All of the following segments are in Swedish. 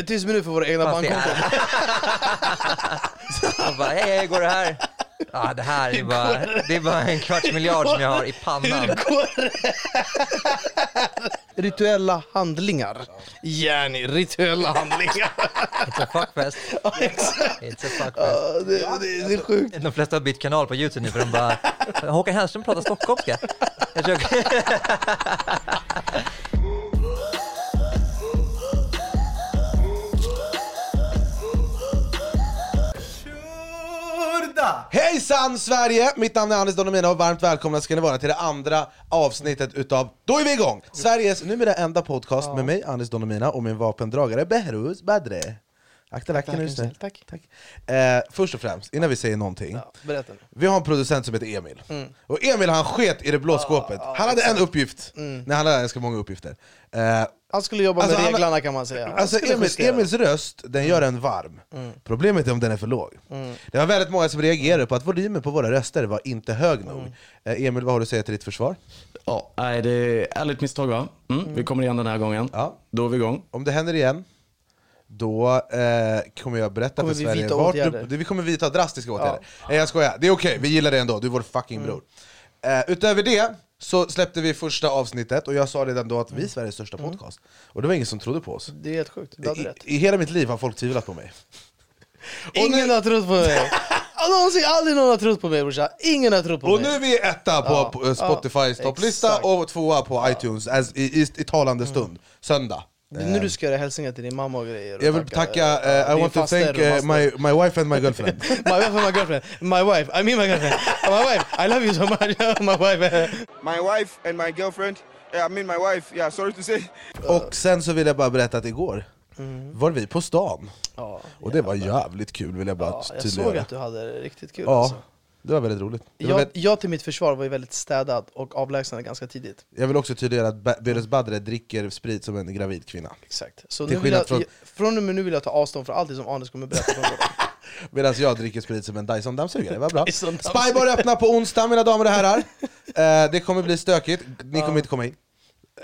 Eh, Tyst minut för våra egna Fast bankkonton. Och bara, hej, hej, går det här? Ja, det här är bara, det är bara en kvarts miljard som jag har i pannan. Hur går det? Rituella handlingar. Jenny, rituella handlingar. It's a fuckfest. Ja, exakt. It's a fuckfest. Ja, det, det, det är sjukt. De flesta har bytt kanal på Youtube nu för de bara, Håkan Hellström pratar stockholmska. Jag försöker... Hejsan Sverige! Mitt namn är Anis Don Demina och varmt välkomna ska ni vara till det andra avsnittet utav Då är vi igång! Sveriges numera enda podcast med mig, Anis Don Demina, och min vapendragare Behrouz Badre. Akta är du snäll. tack. Tack. Eh, först och främst, innan vi säger någonting, Ja, berätta nu. vi har en producent som heter Emil. Och Emil han sket i det blå skåpet. Han hade en uppgift, nej han hade ganska många uppgifter. Eh, Han skulle jobba Alltså, med han- reglarna kan man säga. Han Alltså Emil. Emils röst, den gör en varm. Problemet är om den är för låg. Det var väldigt många som reagerade på att volymen på våra röster var inte hög nog. Eh, Emil, vad har du att säga till ditt försvar? Ja, det är ärligt misstag va? Mm, Vi kommer igen den här gången. Ja. Då är vi igång. Om det händer igen, då eh, kommer jag berätta Kommer för vi Sverige vidta vart åtgärder? du, vi kommer vidta drastiska åtgärder. Nej jag skojar, det är okej, vi gillar det ändå, du är vår fucking bror. Eh, utöver det så släppte vi första avsnittet, och jag sa redan då att vi är Sveriges största podcast. Och det var ingen som trodde på oss. Det är helt sjukt, du hade I, rätt. I hela mitt liv har folk tvivlat på mig. Ingen har trott på mig! Någonsin, aldrig någon har trott på mig brorsan. Ingen har trott på Och mig. nu är vi etta på, Ja, Spotifys ja, topplista exakt. och tvåa på iTunes as, i, i, i talande stund, söndag. Det är nu du ska göra hälsningar till din mamma och grejer. och Jag vill tacka, eh, ja, I want to thank eh, master. my, my wife and my girlfriend. My wife and my girlfriend. My wife, I mean my girlfriend. My wife, I love you so much. my wife. my wife and my girlfriend. Yeah, I mean my wife. Yeah, sorry to say. och sen så vill jag bara berätta att igår var vi på stan, Ja, och det var jävligt kul vill jag bara ja, jag såg tydliggöra. att du hade det riktigt kul. Ja, Alltså. Det var väldigt roligt. Det var Jag, väldigt, jag till mitt försvar var ju väldigt städad och avlägsnad ganska tidigt. jag vill också tydliggöra att Be- Beres Badre dricker sprit som en gravid kvinna. Exakt. Så Till nu vill skillnad jag, från- från... från och med nu vill jag ta avstånd från allt det som Anis kommer berätta gården. Medan jag dricker sprit som en Dyson-dammsugare, vad bra. Spybar öppnar på onsdag mina damer och herrar. Eh, det kommer bli stökigt, ni kommer inte komma in.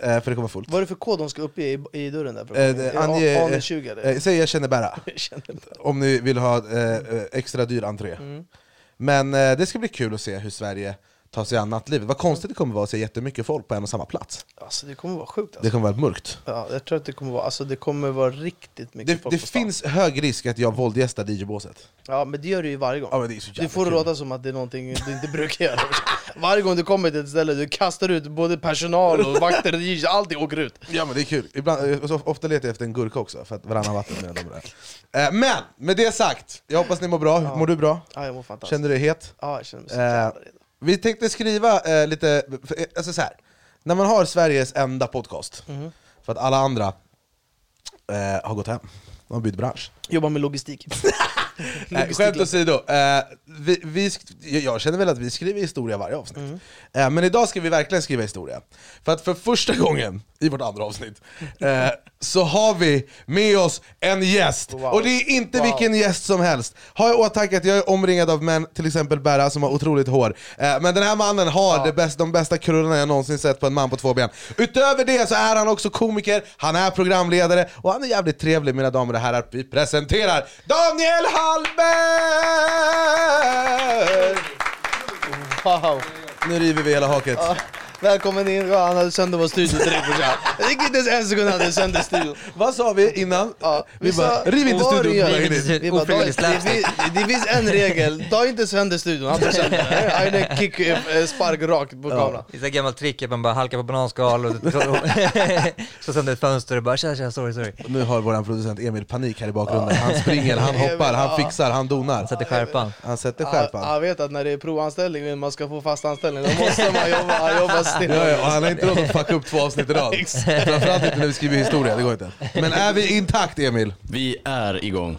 Eh, för det kommer fullt. Vad är det för kod de ska uppge i, i dörren där? För Eh, det- ange- Anis 20 eller? Eh, säg jag känner bära. Jag känner bara- om ni vill ha eh, eh, extra dyr entré. Men eh, det ska bli kul att se hur Sverige tar sig an nattlivet. Vad konstigt det kommer vara att se jättemycket folk på en och samma plats. Alltså det kommer vara sjukt Det alltså. kommer vara mörkt. ja, Jag tror att det kommer vara, alltså, det kommer vara riktigt mycket Det, folk det på stan. finns hög risk att jag våldgästar DJ-båset. Ja men det gör du ju varje gång. Ja, men det är så jävla du får det kul. låta som att det är någonting du inte brukar göra. Varje gång du kommer till ett ställe, du kastar ut både personal och vakter, och DJs, allting åker ut. Ja men det är kul. Ibland, eh, så ofta letar jag efter en gurka också, för att varannan vatten och herrar. eh, Men, med det sagt, jag hoppas ni mår bra. Mår du bra? Ja, jag mår fantastiskt. Känner du dig het? Ja, jag känner mig så Eh, jävla redo. Vi tänkte skriva eh, lite, för, eh, alltså så här. när man har Sveriges enda podcast, Mhm. för att alla andra eh, har gått hem, de har bytt bransch. Jobbar med logistik. Nej, skämt åsido, eh, vi, vi, sk- jag- känner väl att vi skriver historia varje avsnitt. Mm. Eh, men idag ska vi verkligen skriva historia. För att för första gången i vårt andra avsnitt, eh, så har vi med oss en gäst. Och det är inte vilken gäst som helst. Har jag i åtanke att jag är omringad av män, till exempel Berra som har otroligt hår. Eh, men den här mannen har det bäst, de bästa krullarna jag någonsin sett på en man på två ben. Utöver det så är han också komiker, han är programledare och han är jävligt trevlig mina damer och herrar. Vi presenterar Daniel Hallberg! Wow. Nu river vi hela haket. Välkommen in, ja, han hade sönder vår studio direkt brorsan. Det gick inte ens en sekund han hade sönder studion. Vad sa vi innan? Ja, vi bara, riv inte studion Riv inte studion. Vi bara, Ofrivillig "Daniel, det, slapstick." finns- det finns en regel, ta inte sönder studion, han tar sönder. Han en kick, eh, spark rakt på kameran. Det är så gammalt trick att man bara halkar på bananskal och slår sönder ett fönster och bara tja tja, sorry sorry. Nu har vår producent Emil panik här i bakgrunden. Han springer, han hoppar, han fixar, han donar. Sätter skärpan. Han sätter Han, skärpan. han vet att när det är provanställning, men man ska få fast anställning, då måste man jobba, han Ja, ja, och han har inte råd att fucka upp två avsnitt i rad. Framförallt inte när vi skriver historia, det går inte. Men är vi intakt Emil? Vi är igång.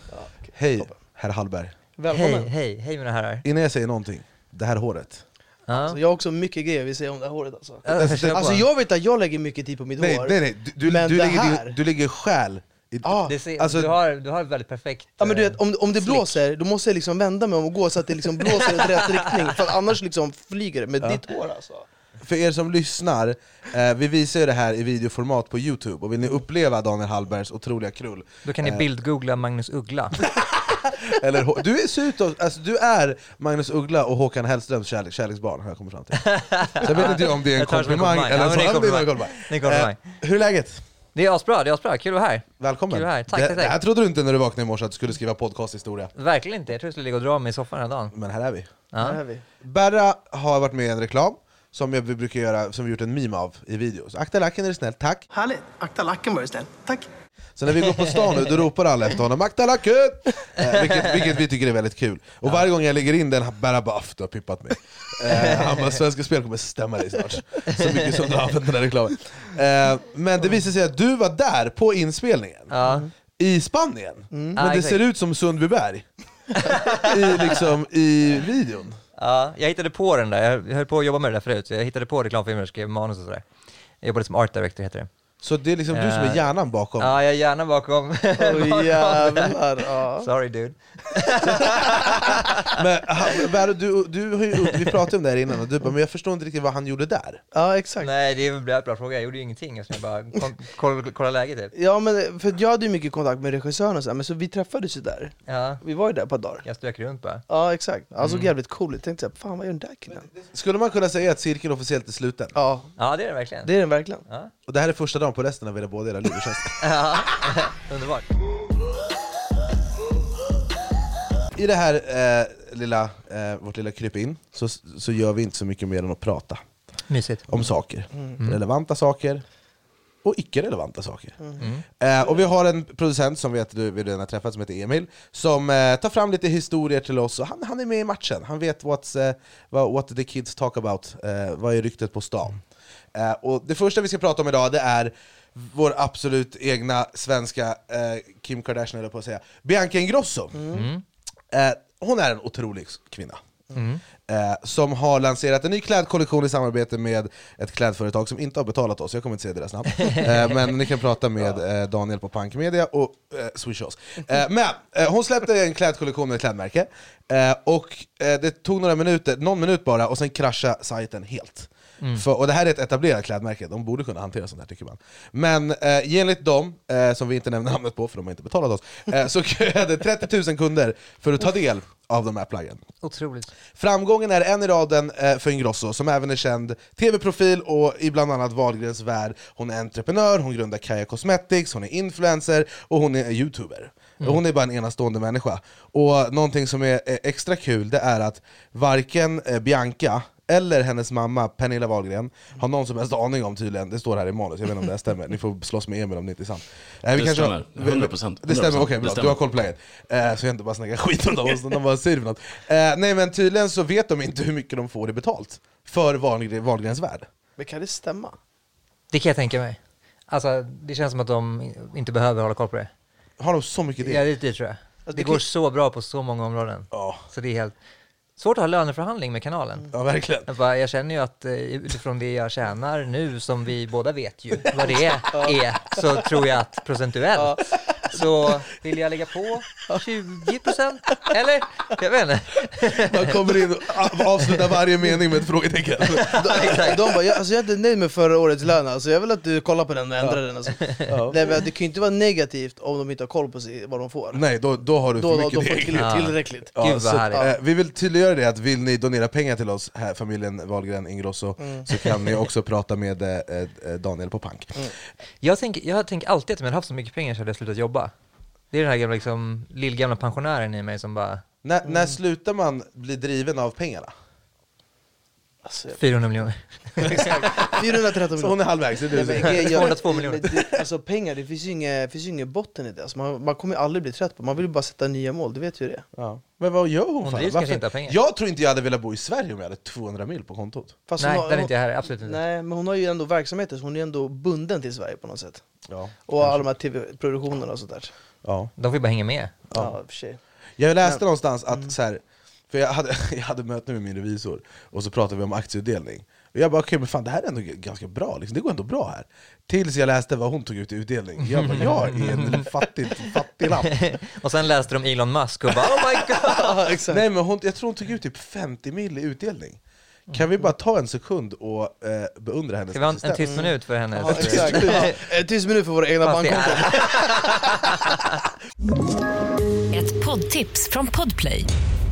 Hej, herr Hallberg. Välkommen. Hej, hej, hej mina herrar. Innan jag säger någonting, det här håret. Ja. Alltså, jag har också mycket grejer vi säger om det här håret alltså. Ja, kör på. Alltså jag vet att jag lägger mycket tid på mitt Nej, hår. nej, nej. Du, du, Men du, det lägger, här- du lägger själ i... Ja. det ser, Alltså- du, har, du har ett väldigt perfekt... Ja men du eh, vet, om, om det slick. blåser, då måste jag liksom vända mig om och gå så att det liksom blåser i rätt riktning För att annars liksom flyger det med ditt hår alltså för er som lyssnar, eh, vi visar ju det här i videoformat på Youtube, och vill ni uppleva Daniel Hallbergs otroliga krull, Då kan ni bildgoogla Magnus Uggla. eller du är, att- alltså, du är Magnus Uggla och Håkan Hellströms kärlek, kärleksbarn, har jag kommit fram till. Så jag vet inte om det är en komplimang eller Ja, en en komplimang. Eh, hur är läget? Det är asbra, det är asbra. Kul att vara här. Välkommen! Kul att vara här. Tack, det, tack, tack. det här trodde du inte när du vaknade i morse att du skulle skriva podcasthistoria, Verkligen inte. Jag tror jag skulle ligga och dra mig i soffan hela dagen. men här är vi. Här Ja. är vi. Berra har varit med i en reklam som jag- vi brukar göra, som vi gjort en meme av i videos. Akta lacken är du snäll, tack! Härligt. Akta lacken var du snäll. Tack. Så när vi går på stan nu, då ropar alla efter honom 'Akta lacken!' Eh, vilket, vilket vi tycker är väldigt kul. Och varje gång jag lägger in den, bara 'Aff, du har pippat mig' eh, Han bara 'Svenska Spel kommer stämma dig snart' Så mycket som du har använt den här reklamen. Eh, men det visar sig att du var där på inspelningen, Ja. i Spanien. Men Ja, det exakt. ser ut som Sundbyberg. I, liksom, I videon ja, jag hittade på den där. Jag höll på att jobba med det där förut. Jag hittade på reklamfilmer och skrev manus och sådär. Jag jobbade som art director, heter det. Så det är liksom du som är Eh, hjärnan bakom. Ja, jag är gärna bakom. Oj bakom jävlar. Ja. Sorry dude. Men, Berra, du, du, har ju- vi pratade om det här innan, och du bara 'Men jag förstår inte riktigt vad han gjorde där' ja, exakt. Nej, det är väl en bra fråga. Jag gjorde ju ingenting. Jag bara kom, kolla, kolla läget typ. Ja, men för jag hade ju mycket kontakt med regissören och så, men så vi träffades ju där. Ja, Vi var ju där ett par dagar. jag strök runt bara. Ja, exakt. Han Mm. såg jävligt cool ut. Tänkte såhär, fan vad gör den där killen? Skulle man kunna säga att cirkeln officiellt är sluten? Ja, Ja, det är det verkligen. det är den verkligen. Ja, Och det här är första dagen på resten av era båda era liv, hur känns det? ja. underbart. I det här eh, lilla, eh, vårt lilla krypin så, så gör vi inte så mycket mer än att prata Mysigt. om saker. Relevanta saker och icke-relevanta saker. Mm. Eh, och vi har en producent som vet, du, vi redan har träffat som heter Emil, som eh, tar fram lite historier till oss, och han, han är med i matchen. Han vet what's, eh, vad, what the kids talk about, eh, vad är ryktet på stan. Eh, och det första vi ska prata om idag det är vår absolut egna svenska eh, Kim Kardashian, eller på att säga, Bianca Ingrosso. Eh, hon är en otrolig kvinna. Eh, som har lanserat en ny klädkollektion i samarbete med ett klädföretag som inte har betalat oss, jag kommer inte säga deras namn. Eh, men ni kan prata med eh, Daniel på Punk Media och eh, swisha oss. Eh, men eh, hon släppte en klädkollektion med ett klädmärke, eh, och det tog några minuter, någon minut bara, och sen kraschade sajten helt. För, och det här är ett etablerat klädmärke, de borde kunna hantera sånt här tycker man. Men eh, enligt dem, eh, som vi inte nämner namnet på för de har inte betalat oss, eh, så köade 30 000 kunder för att ta del av de här plaggen. Otroligt. Framgången är en i raden eh, för Ingrosso, som även är känd tv-profil och i bland annat Wahlgrens värld. Hon är entreprenör, hon grundar Kaja Cosmetics, hon är influencer och hon är youtuber. Hon är bara en enastående människa. Och någonting som är extra kul det är att varken eh, Bianca eller hennes mamma Pernilla Wahlgren har någon som helst aning om tydligen, det står här i manus, jag vet inte om det här stämmer, ni får slåss med Emil om det inte är sant. Eh, vi Det kanske- stämmer. 100%. Det stämmer, okej 100%. bra, Det du har koll på läget. Eh, så jag inte bara snackar skit om dem, så de bara säger för något. Eh, nej men tydligen så vet de inte hur mycket de får i betalt för Wahlgren, Wahlgrens värld. Men kan det stämma? Det kan jag tänka mig. Alltså, det känns som att de inte behöver hålla koll på det. Har de så mycket det? Ja, det, det tror jag. det Det kan- går så bra på så många områden. Ja, Så det är helt svårt att ha löneförhandling med kanalen. ja verkligen. Jag, bara, jag känner ju att eh, utifrån det jag tjänar nu, som vi båda vet ju vad det är, så tror jag att procentuellt så vill jag lägga på 20 procent, eller? Jag vet inte. Man kommer in och avslutar varje mening med ett frågetecken. De, de bara, jag, alltså jag är inte nöjd med förra årets lön, alltså jag vill att du kollar på den och ändrar den alltså. Nej, men Det kan ju inte vara negativt om de inte har koll på sig, vad de får. Nej, då, då har du för Då, då, mycket får deg. till, Ja. tillräckligt. Ja, Gud, så, härligt. eh, vi vill tydliggöra det att vill ni donera pengar till oss, här, familjen Wahlgren Ingrosso, så kan ni också prata med eh, eh, Daniel på Pank. Jag tänker, jag tänker alltid att om jag hade haft så mycket pengar så hade jag slutat jobba. Det är den här gamla, liksom, lillgamla pensionären i mig som bara, När, när slutar man bli driven av pengarna? Alltså, 400 miljoner. exakt. 413 Så miljoner. hon är halvvägs, det är du Nej, grejen- 202 miljoner. det- Alltså pengar, det finns ju ingen, finns ju ingen botten i det. Alltså man, man kommer ju aldrig bli trött på Man vill ju bara sätta nya mål, du vet ju det. Ja. Men vad gör hon, Hon kanske inte pengar. Jag tror inte jag hade velat bo i Sverige om jag hade 200 mil på kontot. Fast Nej, har- där är inte jag här, absolut inte. Nej, men hon har ju ändå verksamheter, så hon är ändå bunden till Sverige på något sätt. Ja. Och alla de här tv-produktionerna och sånt där. Ja. De får ju bara hänga med. Ja, sig. Jag läste någonstans att så här, för jag hade, jag hade möte med min revisor, och så pratade vi om aktieutdelning. Och jag bara okej, men fan det här är ändå ganska bra, liksom. det går ändå bra här. Tills jag läste vad hon tog ut i utdelning. Jag bara, jag är en fattig, fattig lapp. Och sen läste de Elon Musk och bara oh my god! Nej men hon, jag tror hon tog ut typ 50 mil i utdelning. Kan vi bara ta en sekund och eh, beundra hennes Ska vi ha en, tyst minut för hennes... Ja, exakt. Ja, en tyst minut för våra egna bankkonton. Ett poddtips från Podplay.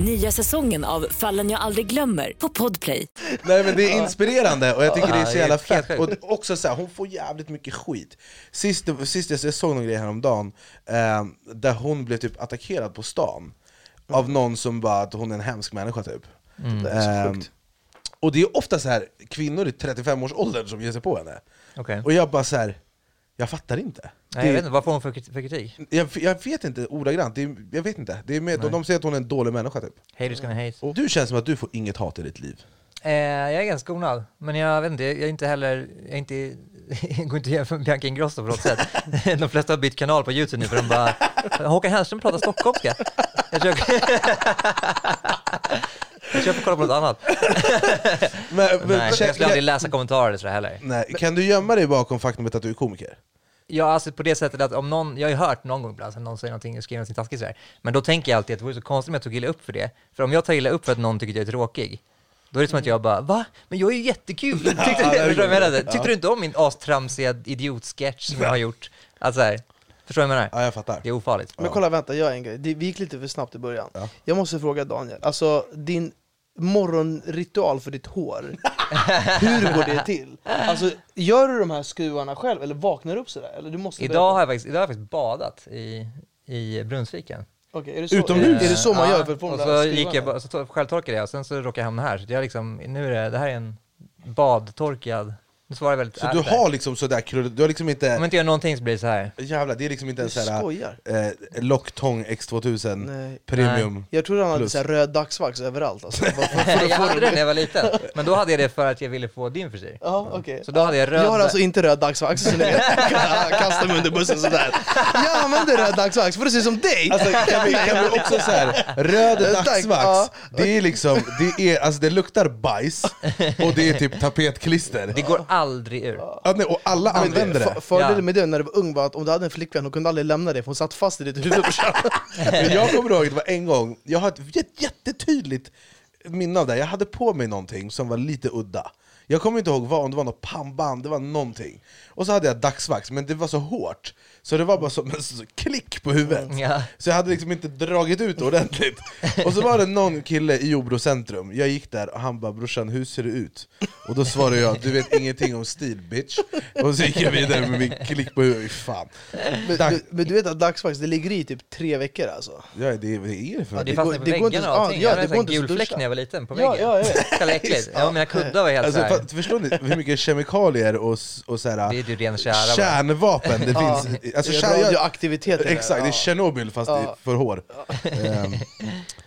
Nya säsongen av Fallen jag aldrig glömmer på Podplay. Nej men det är inspirerande och jag tycker det är så jävla fett. Och också så här, hon får jävligt mycket skit. Sist, sist jag såg någon grej häromdagen, eh, där hon blev typ attackerad på stan. Av någon som bara att hon är en hemsk människa typ. Det är så Ehm, sjukt. och det är ofta så här kvinnor i 35-årsåldern som ger sig på henne. Okej. Och jag bara så här, jag fattar inte. Nej, jag vet inte, vad får hon för, krit- för kritik? Jag, jag vet inte ordagrant, det är, jag vet inte. Det är med, de, de säger att hon är en dålig människa typ. Haters gonna hate. Och du känns som att du får inget hat i ditt liv. Eh, jag är ganska skonad, men jag vet inte, jag är inte heller, jag är inte, jag går inte att jämföra med Bianca Ingrosso på något sätt. De flesta har bytt kanal på Youtube nu för de bara, Håkan Hellström pratar stockholmska. Jag tror jag, får kolla på något annat. Men, men, Nej, jag skulle aldrig läsa kommentarer eller sådär heller. nej, kan du gömma dig bakom faktumet att du är komiker? Ja, alltså på det sättet att om någon, jag har ju hört någon gång ibland att någon säger någonting, skriver någonting taskigt sådär, men då tänker jag alltid att det vore så konstigt om jag tog illa upp för det. För om jag tar illa upp för att någon tycker att jag är tråkig, då är det som att jag bara va? Men jag är ju jättekul! Tyckte, Ja, är. Tyckte du inte om min astramsiga idiotsketch som jag har gjort? Alltså här, förstår du vad jag menar? Ja, jag fattar. Det är ofarligt. Men kolla, vänta, jag har en grej. Det- Vi gick lite för snabbt i början. Ja. Jag måste fråga Daniel, alltså din morgonritual för ditt hår, hur går det till? Alltså, gör du de här skruvarna själv eller vaknar du upp sådär? Eller du måste Idag har jag faktiskt, idag har jag faktiskt badat i, i Brunnsviken. Okej, är det så, Utomhus? Är, är det så man Ja, gör för att få de och där så gick jag, så to- självtorkade jag och sen så råkade jag hamna här. Så jag liksom, nu är det, det här är en badtorkad, nu svarar väldigt Så du ärligt har liksom sådär krull, du har liksom Om inte, jag inte gör någonting så blir det så här. jävlar det är liksom inte en Du såhär skojar? eh, Locktong X2000 Nej. Premium Jag trodde han hade Plus. så här röd dagsvax överallt alltså. Bara för- för att jag få hade det när jag var liten, men då hade jag det för att jag ville få din frisyr. Ja, okej. Så då hade jag röd... Jag har alltså inte röd dagsvax, så ni vet. Kasta mig under bussen sådär. Jag använder röd dagsvax för att se ut som dig! Alltså kan vi, kan vi också såhär, röd Tack, dagsvax, det är liksom, det, är, alltså det luktar bajs och det är typ tapetklister Det går aldrig ur. ja, nej, Och alla Men använder det Fördelen Ja. med det när du var ung var att om du hade en flickvän, hon kunde aldrig lämna dig för hon satt fast i ditt huvud. Men jag kommer ihåg, det var en gång, jag har ett jät- jättetydligt minne av det, jag hade på mig någonting som var lite udda Jag kommer inte ihåg vad, om det var något pannband, det var någonting Och så hade jag dagsvax, men det var så hårt Så det var bara som en klick på huvudet Ja. Så jag hade liksom inte dragit ut ordentligt Och så var det någon kille i Jordbro centrum, jag gick där och han bara 'brorsan hur ser det ut?' Och då svarade jag 'du vet ingenting om stil bitch' Och så gick jag vidare med min klick på huvudet, fan Men, Dag- du, men du vet att dagsvax, det ligger i typ tre veckor alltså. Ja, det, det är det för Ja, det går- fastnade på väggarna och allting. ja, jag det hade en går sån inte gul fläck när jag var liten på Ja, väggen. ja, jag vet. Jävla äckligt. Ja, mina kuddar var helt Alltså, såhär. för, förstår ni hur mycket kemikalier och, och så här, Det är ju ren kära bara. kärnvapen det Ja, finns? Alltså, det är exakt, det är. Tjernobyl fast Ja. i- för hår. Ehm,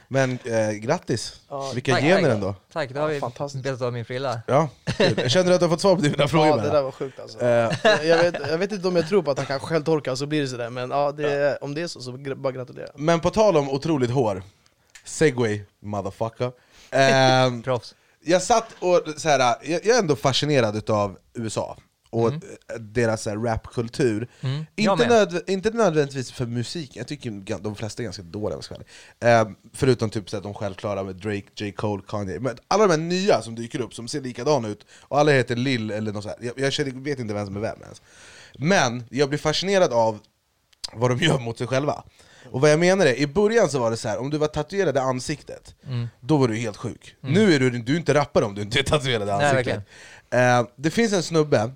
men eh, grattis, Ja. vilka Tack, gener tack. ändå. Tack, då har vi Fantastiskt. betat av min frilla. Ja. Känner du att du har fått svar på dina frågor? Ja, det där var sjukt alltså. Eh, jag, vet, jag vet inte om jag tror på att han kan självtorka så blir det sådär, men ja, det, om det är så så gr- bara gratulera. men på tal om otroligt hår, segway motherfucker. Ehm, Proffs. jag satt och så här, jag, jag är ändå fascinerad utav USA och eh, deras så här, rapkultur. Mm. Inte, med. nöd, inte nödvändigtvis för musik, jag tycker de flesta är ganska dåliga eh, Förutom typ så här, de självklara med Drake, J. Cole, Kanye. Men alla de här nya som dyker upp, som ser likadana ut, och alla heter Lill eller något sånt. Jag, jag känner, vet inte vem som är vem ens. Men jag blir fascinerad av vad de gör mot sig själva. Och vad jag menar är, i början så var det så här, om du var tatuerad i ansiktet, Mm. då var du helt sjuk. Nu är du, du är inte rappare om du inte är tatuerad i Nej, ansiktet. Eh, det finns en snubbe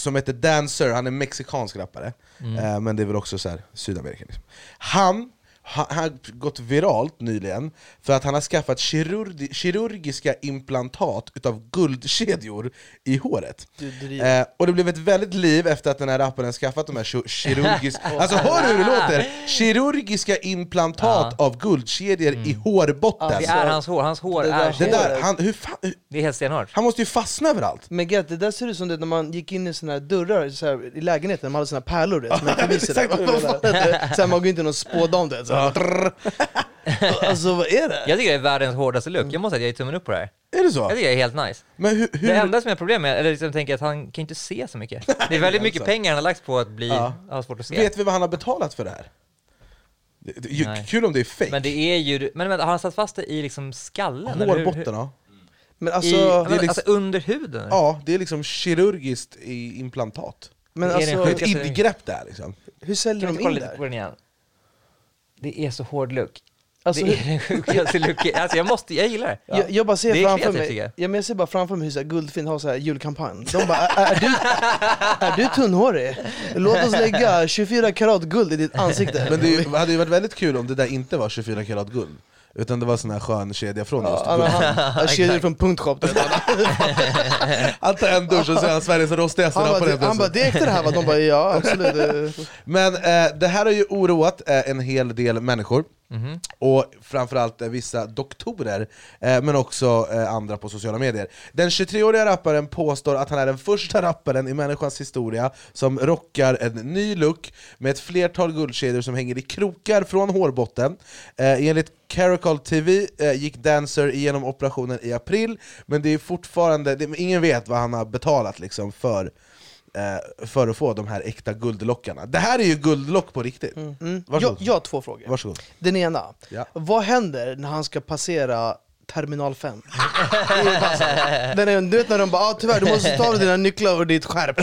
som heter Dancer, han är mexikansk rappare, Mm. eh, men det är väl också så här, Sydamerika. Liksom. Han har gått viralt nyligen för att han har skaffat kirurgi, kirurgiska implantat utav guldkedjor i håret. Eh, och det blev ett väldigt liv efter att den här rapparen skaffat de här ki- kirurgiska... alltså hör du hur det låter? Kirurgiska implantat av guldkedjor i hårbotten. Det är hans hår, hans hår Det där är det där, han, hur fan, hur, det är helt stenhårt. han måste ju fastna överallt. Men get, det där ser ut som det när man gick in i såna här dörrar så här, i lägenheten, man hade såna här pärlor det, som man kunde visa exakt vad du Vad fan är det? Så här, Man går inte i någon spådam det, så drrr. Alltså vad är det? Jag tycker det är världens hårdaste look, jag måste säga att jag är tummen upp på det här. Är det så? Jag tycker det är helt nice. Men hur, hur, Det enda som är problemet, eller liksom tänker att han kan inte se så mycket. Det är väldigt mycket pengar han har lagt på att bli, Ja. ha svårt att se. vet vi vad han har betalat för det här? Det, det, ju- kul om det är fake. Men det är ju, men vänta, har han satt fast det i liksom skallen? Hårbotten, ja. Men I, alltså, det är liksom- alltså under huden? Ja, det är liksom kirurgiskt i implantat. men det Det alltså ett ingrepp där liksom. hur säljer de in lite på där? den igen? Det är så hård look. Alltså, det är den sjukaste looken. Alltså jag måste, jag gillar det. jag, jag bara ser Det framför kreativt, mig, tycker ja, jag. men jag ser bara framför mig hur så här, Guldfinn har så här julkampanj. De bara, är, är, du, är du tunnhårig? Låt oss lägga 24 karat guld i ditt ansikte. Men det är ju- hade ju varit väldigt kul om det där inte var 24 karat guld. Utan det var sån här skön kedja från just Ja, han, han kedjor från punktshop. Han tar en dusch och så är han Sveriges rostigaste Han bara, han bara, det är det här va? De bara, ja absolut. Men eh, det här har ju oroat eh, en hel del människor Mhm. Och framförallt eh, vissa doktorer, eh, men också eh, andra på sociala medier Den 23-åriga rapparen påstår att han är den första rapparen i människans historia som rockar en ny look med ett flertal guldkedjor som hänger i krokar från hårbotten eh, Enligt Caracol TV eh, gick Dancer igenom operationen i april Men det är fortfarande, det, ingen vet vad han har betalat liksom för eh, för att få de här äkta guldlockarna. Det här är ju guldlock på riktigt. Mm. Jag, Varsågod. jag har två frågor. Varsågod. Den ena, Ja. vad händer när han ska passera Terminal 5? Den är, du vet när de bara ah, tyvärr du måste ta av dina nycklar och ditt skärp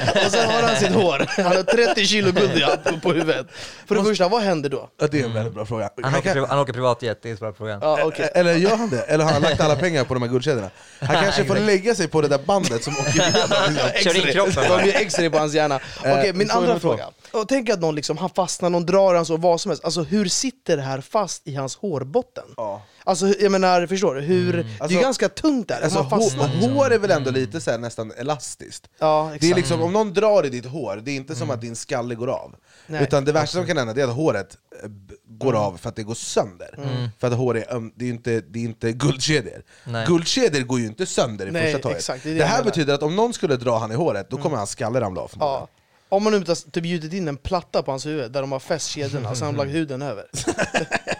Och sen har han sitt hår, han har 30 kilo guld ja, på, på huvudet För det första, vad händer då? Ja, det är en väldigt bra fråga. Han, Han åker, kan, priva- han åker privatjet, det är svaret på frågan. Ja, okej. Eller gör han det? Eller har han lagt alla pengar på de här guldkedjorna? Han kanske får lägga sig på det där bandet som åker igenom. Kör in kroppen De gör x-ray på hans hjärna Okej, min fråga andra fråga och Tänk att någon liksom, han fastnar, någon drar han så, vad som helst Alltså hur sitter det här fast i hans hårbotten? Ja. Alltså jag menar, förstår du? Hur, det är Alltså- ganska tungt där, Alltså, man fastnar hår, hår är väl ändå lite så här, nästan elastiskt? Ja, exakt. Det är liksom, om någon drar i ditt hår, det är inte som att din skalle går av. Nej. Utan det värsta som kan hända är att håret eh, går av för att det går sönder. För att hår är, det är inte, det är inte guldkedjor. Nej. Guldkedjor går ju inte sönder i Nej, första taget. exakt, det det, här betyder att om någon skulle dra han i håret, då kommer hans skalle ramla av. Ja. Om man nu inte har typ bjudit in en platta på hans huvud där de har fäst kedjorna, så har de lagt huden över.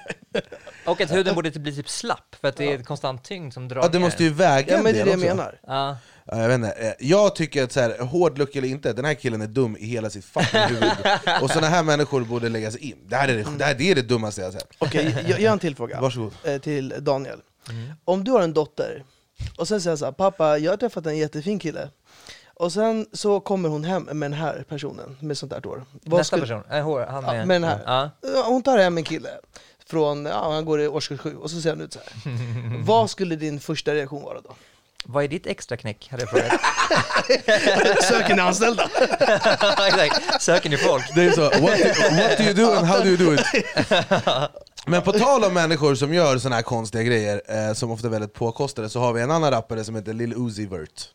Och att huden borde bli typ slapp, för att det är ett konstant tyngd som drar Ja, det ner måste ju väga Ja en men det är del det jag också. menar. Ja. Ja, jag, vet inte. Eh, jag tycker att så här, hård look eller inte, den här killen är dum i hela sitt fucking huvud. Och såna här människor borde läggas in. Det här är det, det, här, det, är det dummaste jag har sett. Okej, jag, jag har en till fråga. Varsågod. Eh, till Daniel. Om du har en dotter, och sen säger jag så här, pappa jag har träffat en jättefin kille. Och sen så kommer hon hem med den här personen med sånt där hår. Vad Nästa skulle- person, äh, hår, han Ja, med... med den här. Ja. Ja, Hon tar hem en kille från, ja, han går i årskurs sju, och så ser han ut så här. Vad skulle din första reaktion vara då? Vad är ditt extra knäck? Hade jag frågat. Söker ni anställda? Exakt, söker ni folk? Det är så, what do, what do you do and how do you do it? Men på tal om människor som gör såna här konstiga grejer, eh, som ofta är väldigt påkostade, så har vi en annan rappare som heter Lil Uzi Vert.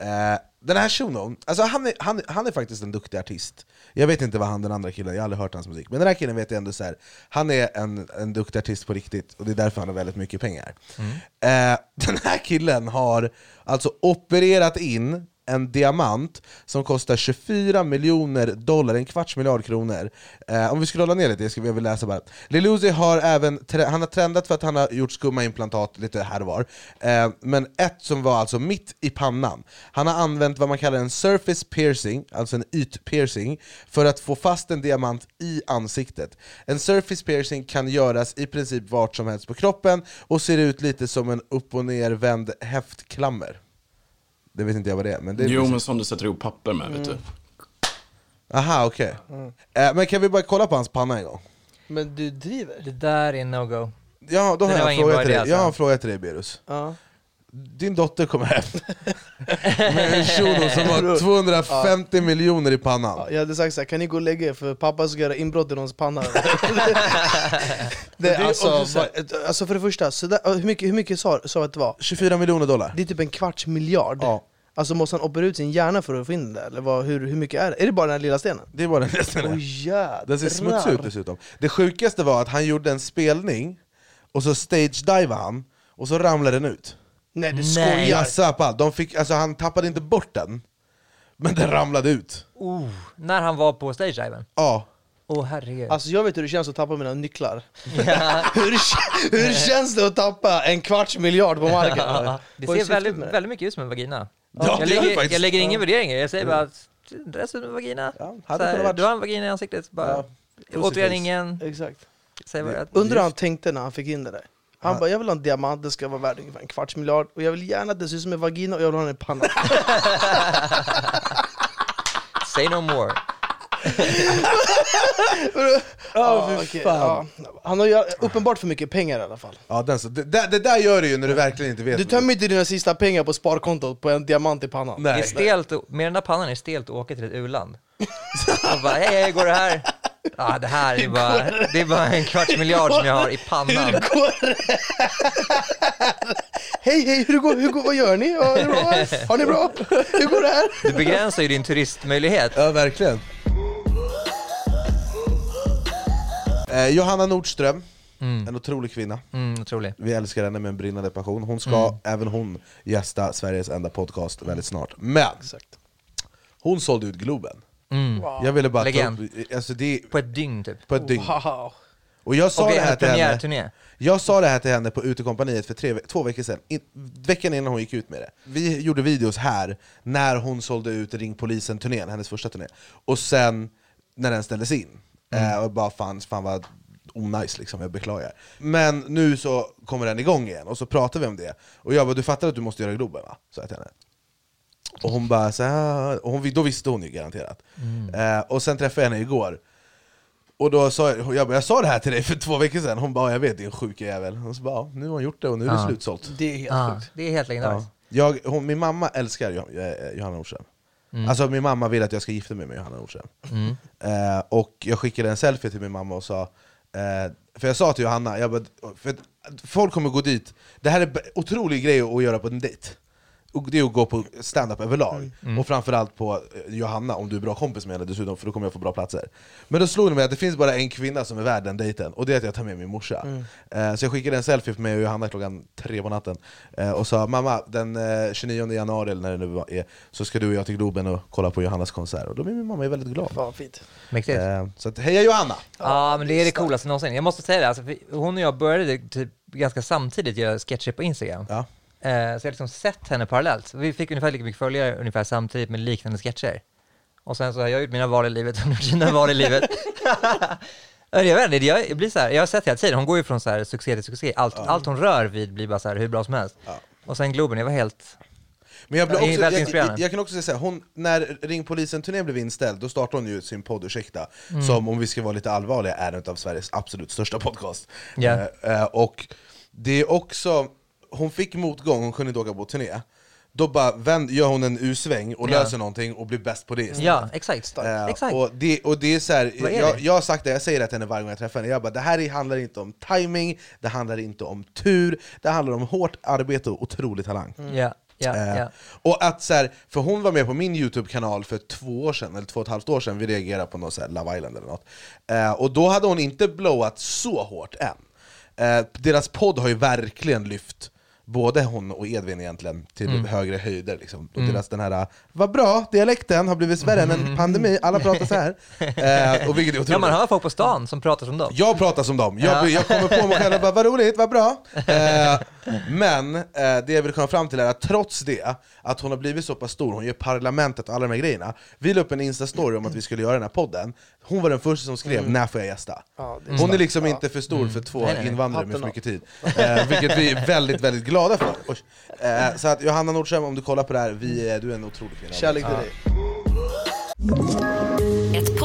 Eh, den här shunon, alltså han är, han, han är faktiskt en duktig artist. Jag vet inte vad han den andra killen, jag har aldrig hört hans musik. Men den här killen vet jag ändå så här, han är en, en duktig artist på riktigt, och det är därför han har väldigt mycket pengar. Eh, den här killen har alltså opererat in en diamant som kostar 24 miljoner dollar, en kvarts miljard kronor. Eh, om vi scrollar ner lite, jag, ska, jag vill läsa bara. Lil Uzi har även han har trendat för att han har gjort skumma implantat lite här och var. Eh, men ett som var alltså mitt i pannan. Han har använt vad man kallar en surface piercing, alltså en ytpiercing, för att få fast en diamant i ansiktet. En surface piercing kan göras i princip vart som helst på kroppen och ser ut lite som en upp och nervänd häftklammer. Det vet inte jag vad det är, men det är Jo, precis- men som du sätter ihop papper med, vet du. Aha, okej. Eh, men kan vi bara kolla på hans panna en gång? Men du driver? Det där är no-go. Ja, då Det har var jag en ingen fråga bra till idé, dig. Jag har en alltså. fråga till dig Berus. Ja. Din dotter kommer hem med en shuno som har 250 miljoner i pannan. Ja, Jag hade sagt såhär, kan ni gå och lägga er för pappa ska göra inbrott i någons panna? det, är alltså, alltså för det första, så där, hur mycket, hur mycket sa sa att det var? 24 miljoner dollar. Det är typ en kvarts miljard. Ja. Alltså måste han operera ut sin hjärna för att få in det? Eller vad, hur, hur mycket är det? Är det bara den här lilla stenen? Det är bara den resten. Åh Oh, den ser smutsig ut dessutom. Det sjukaste var att han gjorde en spelning, och så stage-divade han, och så ramlade den ut. Nej du Nej. skojar! Allt. De fick, alltså, han tappade inte bort den, men den ramlade ut. Oh, när han var på stage-diven? Ja. Åh herregud. Alltså jag vet hur det känns att tappa mina nycklar. Ja. hur, hur känns det att tappa en kvarts miljard på marken? Det Vad är ser syftet väldigt, med det? väldigt mycket ut som en vagina. Ja, jag, det gör det lägger, faktiskt. jag lägger ingen värdering i det, jag säger bara att det ser ut som en vagina. Ja, hade här, kunnat varit. Du har en vagina i ansiktet, bara. Ja, Återigen ingen... Exakt. Säg Undrar hur han tänkte när han fick in det där. Han bara, jag vill ha en diamant, det ska vara värd ungefär en kvarts miljard Och jag vill gärna att det ser ut som en vagina och jag vill ha den i pannan say no more. Ja, okej, ja. Han har ju uppenbart för mycket pengar i alla fall Ja, den, så, det, det, det där gör du ju när du verkligen inte vet. Du tömmer inte dina sista pengar på sparkontot på en diamant i pannan Det är Nej. stelt, med den där pannan är det stelt att åka till ett u-land. Bara, hej, hej, går det här? Ja, det här är bara, det är bara en kvarts miljard som jag har i pannan. Hej hej, hur går, hur går, vad gör ni? Är det bra? Har ni bra? Hur går det här? Du begränsar ju din turistmöjlighet. Ja, verkligen. Eh, Johanna Nordström, en otrolig kvinna. Mm, otroligt. Vi älskar henne med en brinnande passion. Hon ska, även hon, gästa Sveriges enda podcast väldigt snart. Men, Exakt hon sålde ut Globen. Mm. Jag ville bara Legend. ta upp, alltså det, På ett dygn typ. på ett dygn. Wow Och jag sa, Och det här till henne, jag sa det här till henne på Utekompaniet för tre, två veckor sedan, in, veckan innan hon gick ut med det. Vi gjorde videos här när hon sålde ut Ring Polisen-turnén, hennes första turné. Och sen när den ställdes in. Eh, och bara fan, fan vad onajs liksom, jag beklagar. Men nu så kommer den igång igen, och så pratar vi om det. Och jag bara, du fattar att du måste göra Globen va? Sa jag till henne. Och hon bara så här, och hon, då visste hon ju garanterat. Eh, och sen träffade jag henne igår, och då sa jag, jag, bara, jag sa det här till dig för två veckor sedan, hon bara jag vet din sjuka jävel. Och så bara, nu har hon gjort det och nu är det Ja. slutsålt. Det är helt Ja, sjukt det är helt Ja. Jag, hon, min mamma älskar eh, Johanna Nordström. Alltså min mamma vill att jag ska gifta mig med Johanna Nordström. Mm. Eh, och jag skickade en selfie till min mamma och sa, eh, för jag sa till Johanna, jag bara, för folk kommer gå dit, det här är en otrolig grej att göra på en dejt. Det är att gå på stand-up överlag, och framförallt på eh, Johanna om du är bra kompis med henne dessutom, för då kommer jag få bra platser. Men då slog det mig att det finns bara en kvinna som är värd den dejten, och det är att jag tar med min morsa. Eh, så jag skickade en selfie på mig och Johanna klockan tre på natten, eh, och sa mamma, den eh, 29 januari eller när det nu är, så ska du och jag till Globen och kolla på Johannas konsert. Och då blir min mamma väldigt glad. Fan fint Mäktigt. Så att, heja Johanna! Ja, men det är det coolaste någonsin. Jag måste säga det, alltså, hon och jag började typ ganska samtidigt göra sketcher på Instagram. Ja. Eh, så jag har liksom sett henne parallellt. Vi fick ungefär lika mycket följare ungefär samtidigt med liknande sketcher. Och sen så har jag gjort mina val i livet, hon har gjort sina val i livet. jag vet inte, jag, blir så här, jag har sett hela tiden, hon går ju från så här succé till succé. Allt, allt hon rör vid blir bara så här hur bra som helst. Och sen Globen, jag var helt... Men jag, Ja, är också, jag, jag, jag kan också säga så här, hon, när Ring Polisen-turnén blev inställd, då startade hon ju sin podd Ursäkta, Mm. som om vi ska vara lite allvarliga är en av Sveriges absolut största podcast. Ja. Eh, eh, och det är också, hon fick motgång, hon kunde inte åka på turné, då bara vänd, gör hon en U-sväng och Ja. löser någonting och blir bäst på det istället. Ja, exakt. Eh, exakt. Och, det, och det är så här, Vad är jag, det? jag har sagt det, jag säger det till henne varje gång jag träffar henne, jag bara, det här är- handlar inte om timing, det handlar inte om tur, det handlar om hårt arbete och otrolig talang. Ja, ja, Eh, ja. Och att så här, för hon var med på min Youtube-kanal för två år sedan, eller två och ett halvt år sedan, vi reagerade på något så här Love Island eller något. Eh, och då hade hon inte blowat så hårt än. Eh, deras podd har ju verkligen lyft både hon och Edvin egentligen till Mm. högre höjder. Liksom. Och deras den här vad bra, dialekten har blivit värre än en pandemi, alla pratar så här. Eh, och vilket är Ja, otroligt. man hör folk på stan som pratar som dem. Jag pratar som dem, jag, Ja. jag kommer på mig själv och bara 'vad roligt, vad bra' eh, Men eh, det jag vill komma fram till är att trots det, att hon har blivit så pass stor, hon gör parlamentet och alla de här grejerna Vi la upp en instastory om att vi skulle göra den här podden, hon var den första som skrev 'när får jag gästa?' Ja, är Hon är liksom inte för stor för två Nej, nej. invandrare med för mycket tid. Eh, Vilket vi är väldigt, väldigt glada för. Eh, Så att Johanna Nordström, om du kollar på det här, vi, är- du är en otrolig kvinna. Kärlek till dig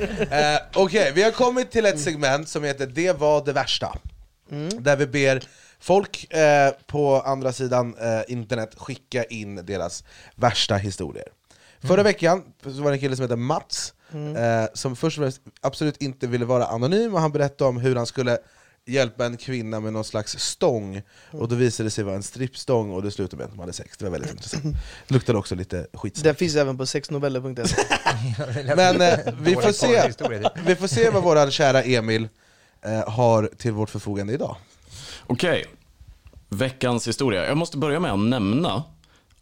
Eh, Okej, vi har kommit till ett segment som heter Det var det värsta. Där vi ber folk eh, på andra sidan eh, internet skicka in deras värsta historier. Förra veckan så var det en kille som heter Mats, eh, som först och främst absolut inte ville vara anonym, och han berättade om hur han skulle hjälpa en kvinna med någon slags stång, och då visade det sig vara en strippstång och det slutade med att de hade sex. Det var väldigt intressant. Luktade också lite skitsnack. Den finns även på sexnoveller.se. Men eh, vi, får se, vi får se vad vår kära Emil eh, har till vårt förfogande idag. Okej, veckans historia. Jag måste börja med att nämna,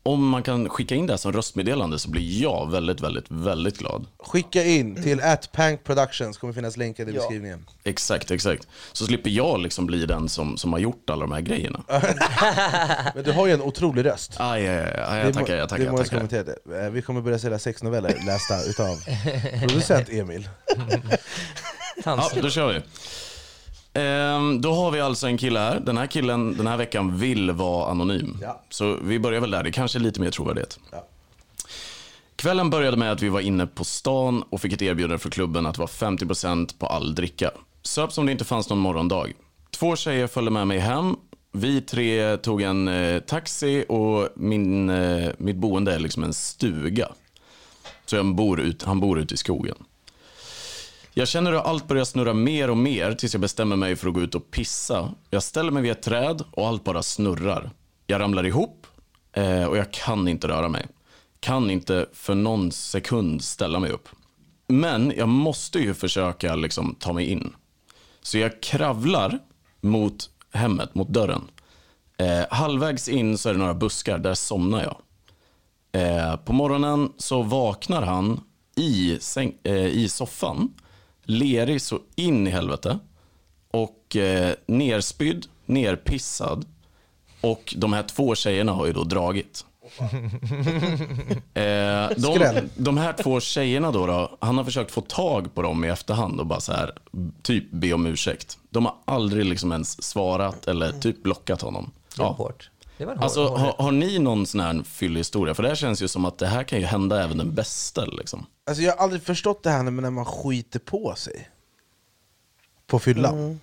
om man kan skicka in det här som röstmeddelande så blir jag väldigt, väldigt, väldigt glad. Skicka in till atpank productions, kommer finnas länkar i Ja. beskrivningen. Exakt, exakt. Så slipper jag liksom bli den som, som har gjort alla de här grejerna. Men du har ju en otrolig röst. Aj, aj, aj, Det är jag tackar, jag det är tackar. många Jag som tackar. Vi kommer börja sälja sexnoveller lästa utav producent Emil. Ja, då kör vi. Ehm, då har vi alltså en kille här. Den här killen den här veckan vill vara anonym. Ja. Så vi börjar väl där. Det kanske är lite mer trovärdighet. Ja. Kvällen började med att vi var inne på stan och fick ett erbjudande från klubben att det var 50% på all dricka. Söp som det inte fanns någon morgondag. Två tjejer följde med mig hem. Vi tre tog en eh, taxi och min, eh, mitt boende är liksom en stuga. Så jag bor ut, han bor ute i skogen. Jag känner hur allt börjar snurra mer och mer tills jag bestämmer mig för att gå ut och pissa. Jag ställer mig vid ett träd och allt bara snurrar. Jag ramlar ihop eh, och jag kan inte röra mig. Kan inte för någon sekund ställa mig upp. Men jag måste ju försöka liksom ta mig in. Så jag kravlar mot hemmet, mot dörren. Eh, halvvägs in så är det några buskar, där somnar jag. Eh, på morgonen så vaknar han i, säng, eh, i soffan, lerig så in i helvete och eh, nerspydd, nerpissad. Och de här två tjejerna har ju då dragit. Eh, de, de här två tjejerna då, då, han har försökt få tag på dem i efterhand och bara så här, typ be om ursäkt. De har aldrig liksom ens svarat eller typ blockat honom. Ja. hårt. Alltså, har, har ni någon sån här fyllig historia? För det här känns ju som att det här kan ju hända även den bästa. Liksom. Alltså jag har aldrig förstått det här när man skiter på sig. På fyllan.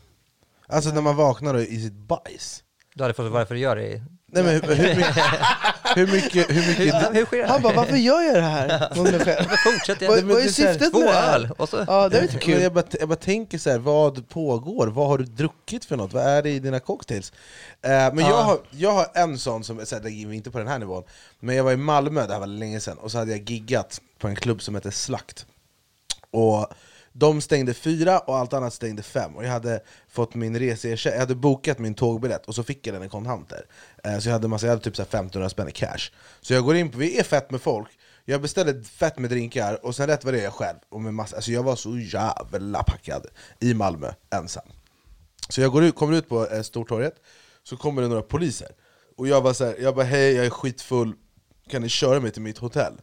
Alltså när man vaknar i sitt bajs. Du hade fått varför du gör det. Nej, men hur, hur, mycket, hur mycket... Hur mycket Hur sker det? Han bara, varför gör jag det här mot mig själv? Fortsätt Vad, jag. vad är syftet med det här? och så... Ja, det är Men kul. Jag bara, jag bara tänker så här, vad pågår? Vad har du druckit för något? Vad är det i dina cocktails? Eh, men jag, Ja. har, jag har en sån, som, så här, inte på den här nivån, men jag var i Malmö, det här var länge sedan, och så hade jag giggat på en klubb som heter Slakt. Och de stängde fyra och allt annat stängde fem. Och jag hade fått min reseersättning, jag hade bokat min tågbiljett och så fick jag den i kontanter. Eh, så jag hade, massa, jag hade typ 1500 spänn i cash. Så jag går in på, vi är fett med folk, jag beställde fett med drinkar och sen rätt vad det är jag själv. Och med massa, alltså jag var så jävla packad i Malmö, ensam. Så jag går ut, kommer ut på eh, Stortorget, så kommer det några poliser. Och jag bara, så här, jag bara hej, jag är skitfull, kan ni köra mig till mitt hotell?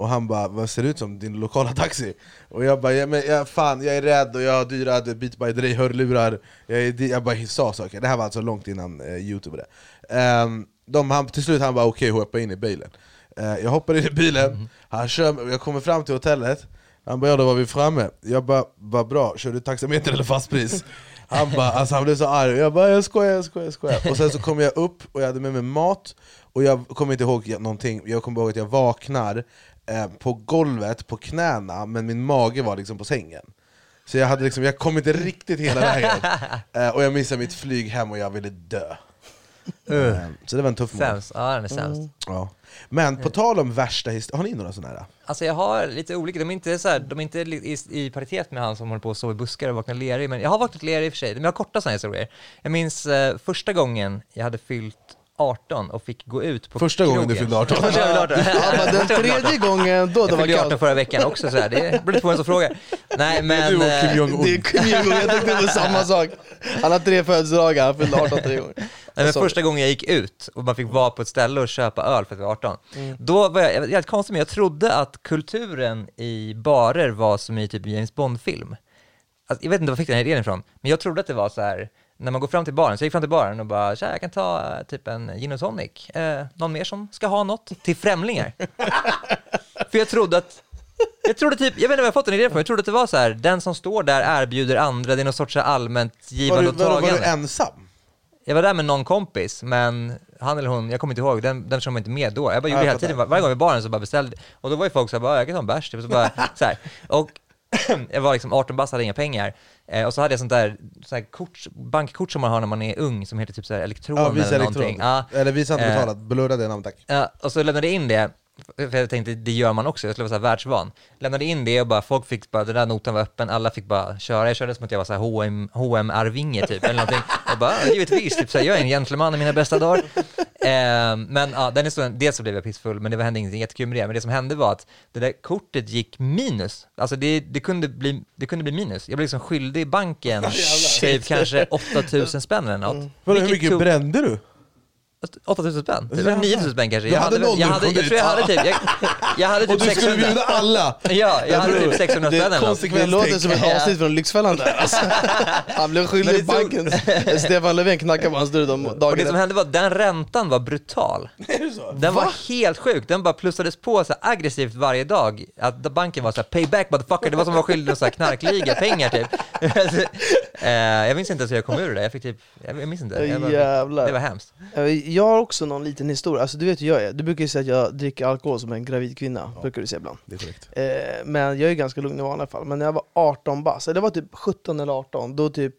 Och han bara, vad ser det ut som? Din lokala taxi? Och jag bara, ja, men, ja, fan jag är rädd och jag har dyra Beat by Dre hörlurar. Jag, är, jag bara sa saker, det här var alltså långt innan eh, youtube det. Ehm, de, han, Till slut han bara okej, hoppa in i bilen. Eh, Jag hoppar in i bilen, han kör, jag kommer fram till hotellet. Han bara ja, då var vi framme. Jag bara, vad bra, kör du taxameter eller fastpris? Han bara, alltså han blev så arg, jag bara jag skojar, jag skojar, jag skojar. Och sen så kom jag upp och jag hade med mig mat. Och jag kommer inte ihåg någonting, jag kommer ihåg att jag vaknar eh, på golvet, på knäna, men min mage var liksom på sängen Så jag, hade liksom, jag kom inte riktigt hela vägen eh, Och jag missade mitt flyg hem och jag ville dö eh, Så det var en tuff morgon Sämst. Ja, den är sämst. ja. Men på tal om värsta historier, har ni några sådana här? Alltså jag har lite olika, de är inte, så här, de är inte i, i paritet med han som håller på att sova i buskar och vaknar lerig, men jag har vaknat lerig i och för sig, men jag har korta sådana historier. Jag minns eh, första gången jag hade fyllt 18 och fick gå ut på Första gången du krogen. fyllde 18. Första gången jag fyllde 18. Ja, men den tredje gången, då det Jag var fyllde 18 kallt. förra veckan också så här. det på vem som frågar. Nej men... Du och Kim eh, Jong-Un. Det är Kim Jong-Un, jag tänkte på samma sak. Han har tre födelsedagar, han fyllde 18 tre gånger. Nej, men första gången jag gick ut och man fick vara på ett ställe och köpa öl för att jag var 18, Mm. då var jag, jag konstigt, men jag trodde att kulturen i barer var som i typ James Bond-film. Alltså, jag vet inte var jag fick den här idén ifrån, men jag trodde att det var så här när man går fram till baren, så jag gick fram till baren och bara tja, jag kan ta eh, typ en gin och tonic, eh, någon mer som ska ha något? Till främlingar. för jag trodde att jag trodde typ, jag vet inte var jag fått den idén från, jag trodde att det var så här, den som står där erbjuder andra, det är någon sorts så här allmänt givande och var, var tagande. du ensam? Jag var där med någon kompis, men han eller hon, jag kommer inte ihåg, den, den som var inte med då. Jag bara gjorde det hela tiden, var, varje gång vi var i baren så bara beställde, och då var ju folk såhär, bara, jag kan ta en bärs, typ, så bara, så här. Och jag var liksom 18 bast, hade inga pengar, eh, och så hade jag sånt där, så här kort, bankkort som man har när man är ung, som heter typ så här elektron Ja, visa eller elektron. någonting. Ja. Eller visa inte Eh, betalat, blurra det namnet tack. Ja, och så lämnade jag in det, för jag tänkte det gör man också, jag skulle vara så här världsvan. Lämnade in det och bara folk fick bara, den där notan var öppen, alla fick bara köra. Jag körde som att jag var så här H&M, H&M Arvinge typ, eller någonting. Och bara, givetvis, typ så här, jag är en gentleman i mina bästa dagar. Eh, men ja, den historien, dels så blev jag pissfull, men det hände ingenting jättekul med det. Men det som hände var att det där kortet gick minus. Alltså det, det, kunde, bli, det kunde bli minus. Jag blev liksom skyldig banken typ kanske 8000 spänn eller något. Vadå, hur mycket tog- brände du? 8000 spänn? Typ, eller 9000 spänn kanske. Du hade jag när du hade, jag tror jag hade typ, jag, jag hade typ Och du skulle 600. bjuda alla! Ja, jag hade typ 600 spänn eller något. Det låter som ett avsnitt från Lyxfällan där alltså. Han blev skyldig banken. Stefan Löfven knackade på hans dörr de Och det dagarna. som hände var att den räntan var brutal. Den var helt sjuk, den bara plussades på så aggressivt varje dag. Att banken var så här payback motherfucker, det var som att vara skyldig någon så här knarkliga pengar typ. Eh, jag minns inte ens hur jag kom ur det jag fick typ, jag minns inte. Jag bara, det var hemskt. Jag har också någon liten historia, alltså du vet hur jag är. Du brukar ju säga att jag dricker alkohol som en gravid kvinna, brukar du säga ibland. Det är korrekt. Eh, men jag är ganska lugn i vanliga fall. Men när jag var 18 bast, eller det var typ 17 eller 18, då typ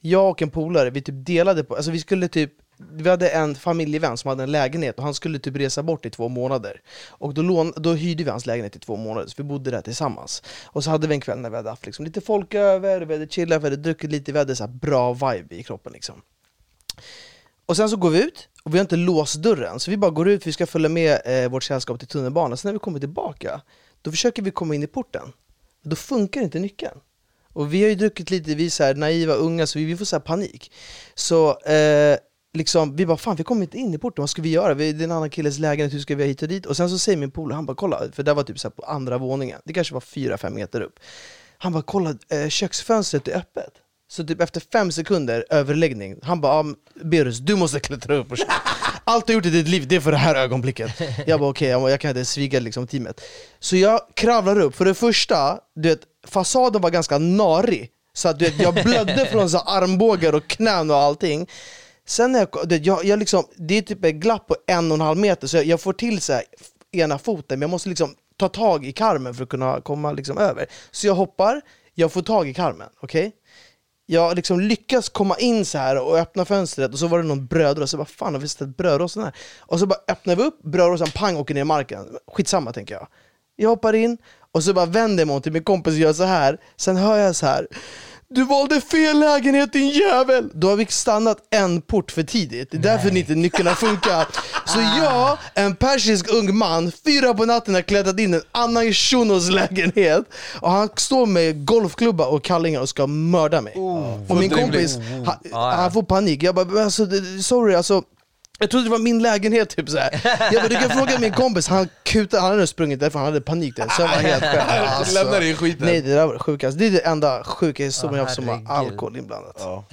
jag och en polare, vi typ delade på, alltså vi skulle typ vi hade en familjevän som hade en lägenhet och han skulle typ resa bort i två månader. Och då, lån, då hyrde vi hans lägenhet i två månader, så vi bodde där tillsammans. Och så hade vi en kväll när vi hade haft liksom lite folk över, vi hade chillat, vi hade druckit lite, vi hade så bra vibe i kroppen liksom. Och sen så går vi ut, och vi har inte låst dörren, så vi bara går ut, vi ska följa med eh, vårt sällskap till tunnelbanan. Sen när vi kommer tillbaka, då försöker vi komma in i porten. Då funkar inte nyckeln. Och vi har ju druckit lite, vi är så här naiva, unga, så vi, vi får så här panik. Så eh, liksom, vi bara fan vi kommer inte in i porten, vad ska vi göra? Vi, det är en annan killes lägenhet, hur ska vi hit och dit? Och sen så säger min polare, han bara kolla, för det var typ så här på andra våningen, det kanske var fyra fem meter upp. Han bara kolla, eh, köksfönstret är öppet. Så typ efter fem sekunder överläggning, han bara ah, Berus, du måste klättra upp och Allt du har gjort i ditt liv, det är för det här ögonblicket. Jag bara okej, okay, jag kan inte sviga liksom teamet. Så jag kravlar upp, för det första, du vet, fasaden var ganska narig. Så att du vet, jag blödde från så armbågar och knän och allting. Sen när jag, du vet, jag, jag liksom, det är typ ett glapp på en och en halv meter, så jag, jag får till så här, ena foten, men jag måste liksom ta tag i karmen för att kunna komma liksom över. Så jag hoppar, jag får tag i karmen, okej? Jag liksom lyckas komma in så här och öppna fönstret och så var det någon brödrost, så jag bara fan har vi ställt brödrosten här? Och så bara öppnar vi upp, brödrosten pang åker ner i marken. Skitsamma tänker jag. Jag hoppar in och så bara vänder jag mig om till min kompis och gör så här. Sen hör jag så här. Du valde fel lägenhet din jävel! Då har vi stannat en port för tidigt, det är därför inte nycklarna funkar. Så jag, en persisk ung man, fyra på natten har klättrat in i en annan shunos lägenhet och han står med golfklubba och kallingar och ska mörda mig. och min kompis, han, han får panik. Jag bara, "Men alltså, sorry alltså jag trodde det var min lägenhet typ såhär. Jag bara, du kan fråga min kompis, han kutade, han hade sprungit därför han hade panik där, så jag var helt själv. Alltså, Lämnar dig i skiten. Nej det där var det sjukaste, det är det enda sjuka historien jag haft som har alkohol inblandat. Ja.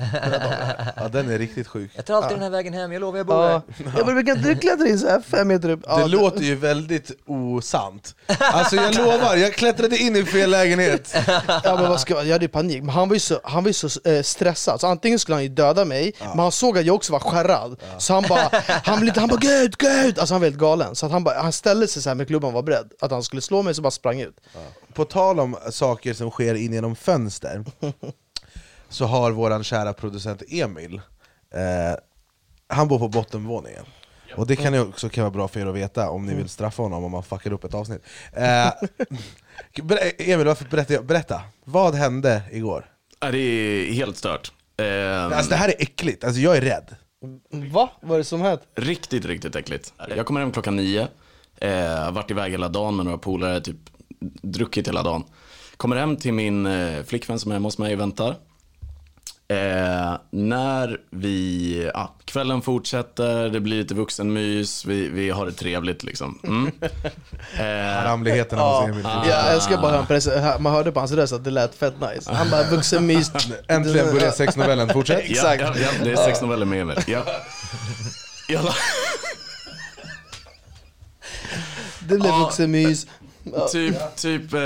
ja, den är riktigt sjuk. Jag tar alltid den här vägen hem, jag lovar jag bor Ja. här. Jag bara, kan inte klättra in så här fem meter upp. Ja, Det låter ju väldigt osant. Alltså jag lovar, jag klättrade in i fel lägenhet. Ja, men vad ska, jag hade ju panik, men han var ju så, han var ju så eh, stressad, så antingen skulle han ju döda mig, men han såg att jag också var skärrad. Så han bara, han blev lite, han bara gå ut, gå ut! Alltså han var helt galen. Så att han, bara, han ställde sig så här med klubban var beredd, att han skulle slå mig så bara sprang ut. På tal om saker som sker in genom fönster, så har våran kära producent Emil, eh, han bor på bottenvåningen. Och det kan ju också kan vara bra för er att veta om ni vill straffa honom om man fuckar upp ett avsnitt. Eh, Emil, varför berätta, jag- berätta, vad hände igår? Ja, det är helt stört. Eh, Alltså det här är äckligt, alltså jag är rädd. Va? Vad är det som hänt? Riktigt, riktigt äckligt. Jag kommer hem klockan nio. Eh, varit iväg hela dagen med några polare, typ druckit hela dagen. Kommer hem till min eh, flickvän som är hemma hos mig och väntar. Eh, när vi, ja, kvällen fortsätter, det blir lite vuxenmys, vi, vi har det trevligt liksom. Mm. Eh, Haramligheterna hos Emil. Ja, jag ska bara press- man hörde på hans röst att det lät fett nice. Han bara vuxenmys. Äntligen börjar sexnovellen, fortsätt. Exakt. Ja, ja, ja, det är sex noveller med Emil. Ja. Jalla. Det blev vuxenmys. Typ, typ eh,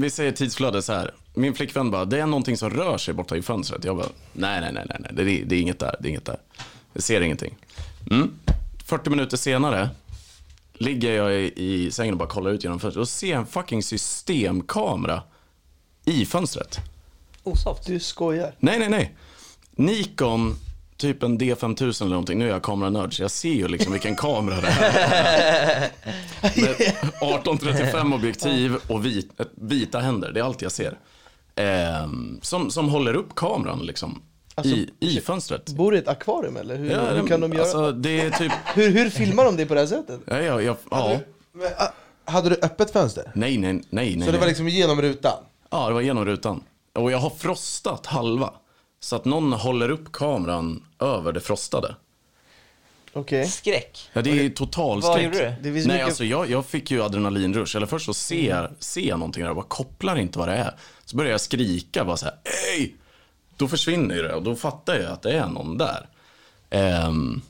vi säger tidsflöde så här. Min flickvän bara, det är någonting som rör sig borta i fönstret. Jag bara, nej, nej, nej, nej, nej. Det, är, det är inget där, det är inget där. Jag ser ingenting. Mm. 40 minuter senare ligger jag i, i sängen och bara kollar ut genom fönstret och ser en fucking systemkamera i fönstret. Osoft. Du skojar. Nej, nej, nej. Nikon, typ en D5000 eller någonting. Nu är jag kameranörd så jag ser ju liksom vilken kamera det är. Med 1835 objektiv och vit, ett- vita händer. Det är allt jag ser. Ehm, som, som håller upp kameran liksom. I, I fönstret. Bor det i ett akvarium eller? Hur, Ja, hur kan de göra? Alltså, det är typ... Hur, hur filmar de det på det här sättet? Ja, ja, ja, ja. Men, ah, Hade du öppet fönster? Nej, nej, nej. nej Så det var nej. liksom genom rutan? Ja, det var genom rutan. Och jag har frostat halva. Så att någon håller upp kameran över det frostade. Okej. Skräck. Ja, det är total Vad skräck. gjorde du? Nej, mycket- alltså jag, jag fick ju adrenalinrush. Eller först så ser jag ser jag någonting och bara kopplar inte vad det är. Så börjar jag skrika bara så här, Ej! Då försvinner ju det och då fattar jag att det är någon där. Ehm,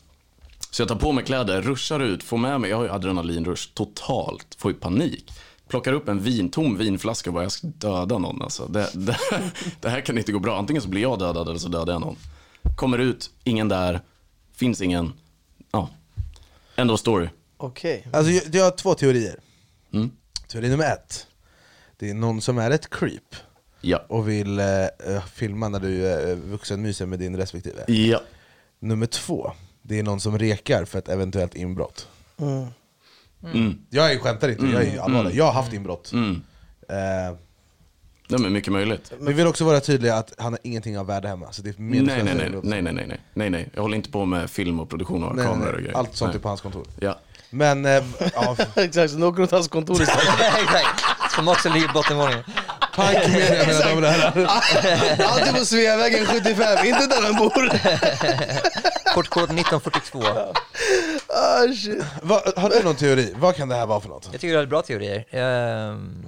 så jag tar på mig kläder, ruschar ut, får med mig, jag har ju adrenalinrush totalt, får ju panik. Plockar upp en vin, tom vinflaska och bara jag ska döda någon alltså. Det, det, det här kan inte gå bra. Antingen så blir jag dödad eller så dödar jag någon. Kommer ut, ingen där, finns ingen. Ja, end of story. Okej. Alltså, jag, jag har två teorier. Mm. Teori nummer ett. Det är någon som är ett creep Ja. och vill eh, eh, filma när du är vuxenmyser med din respektive. Ja. Nummer två. Det är någon som rekar för ett eventuellt inbrott. Mm. Jag är, skämtar inte, jag är ju allvarlig. Jag har haft inbrott. Mm. Eh, Det är mycket möjligt. vi vill också vara tydliga att han har ingenting av värde hemma. Så det är Nej, nej, nej, nej, nej, nej, nej, nej, nej. Jag håller inte på med film och produktion och Nej, nej, kameror och grejer. Allt sånt nej. är på hans kontor. Ja. Men, eh, ja, Exakt, så nu åker du till hans kontor istället. Exakt. Som också ligger i bottenvåningen. Punk Media mina damer och herrar. Alltid på Sveavägen 75, inte där han bor. Portkod 1942. Ah, shit. Vad- har du någon teori? Vad kan det här vara för något? Jag tycker du har bra teorier. Ehm,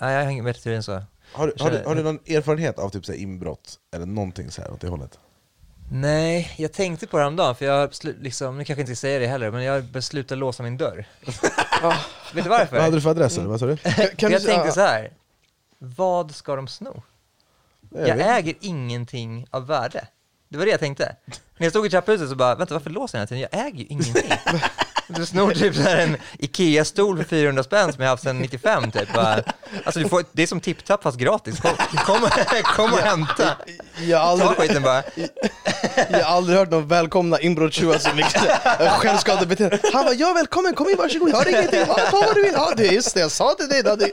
nej, jag har ingen bättre teori än så. Har, du- har, du, har du någon erfarenhet av typ så här inbrott eller någonting så här åt det hållet? Nej, jag tänkte på det häromdagen, för jag liksom, nu kanske jag inte ska säga det heller, men jag har beslutat låsa min dörr. Vet du varför? Vad hade du för adress vad sa du? Kan För du jag tänkte ah, så här. Vad ska de sno? Jag vet. äger ingenting av värde. Det var det jag tänkte. När jag stod i trapphuset så bara, vänta varför låser jag den här tiden? Jag äger ju ingenting. Du snor typ så en Ikea-stol för 400 spänn som jag haft sedan 95 typ. Alltså du får, det är som tipptapp fast gratis. Kom, kom, kom och hämta. Jag har Ta aldrig, skiten bara. jag har aldrig hört någon välkomna inbrottstjuvar så mycket självskadebeteende. Han bara, ja välkommen, kom in varsågod, jag har ingenting, ta vad du vill. Ja, det är just det, jag sa till dig.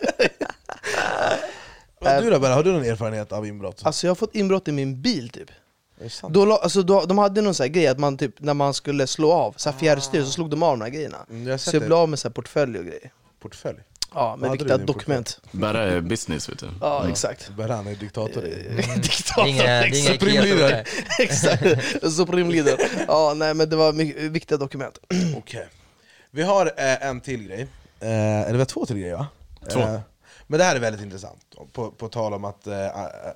Det- Och du då Berra, har du någon erfarenhet av inbrott? Alltså jag har fått inbrott i min bil typ. Då, la- alltså, då, de hade någon sån här grej att man typ, när man skulle slå av så här fjärrstyr så slog de av de här grejerna. Mm, jag har Så jag det. blev av med så här portfölj och grejer. Portfölj? Ja, med hade du viktiga i din dokument. Bara är business vet du. Ja, exakt. Berra han är diktator i. Diktator, Det är inga, det är inga exakt. Leader. Ja, nej men det var mycket, viktiga dokument. Okej. Vi har eh, en till grej. Eh, eller vi har två till grejer va? Två. Eh, men det här är väldigt intressant, på, på tal om att eh,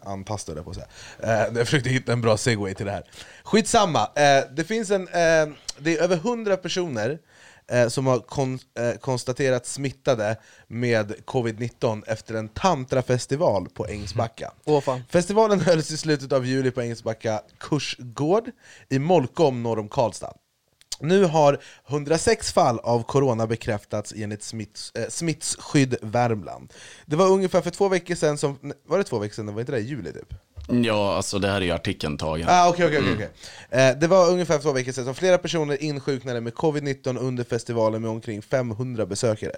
anpassa det på så här. Eh, jag försökte hitta en bra segway till det här. Skitsamma, eh, det finns en, eh, det är över 100 personer eh, som har kon, eh, konstaterats smittade med covid-19 efter en tantrafestival på Ängsbacka. Fan. Festivalen hölls i slutet av juli på Ängsbacka kursgård i Molkom norr om Karlstad. Nu har 106 fall av corona bekräftats enligt smitts, eh, Smittskydd Värmland. Det var ungefär för två veckor sedan, som, var det två veckor sedan? Var inte det i juli typ? Ja, alltså det här är ju artikeln tagen. Ah, okay, okay, okay, okay. Eh, det var ungefär två veckor sedan som flera personer insjuknade med covid-19 under festivalen med omkring 500 besökare.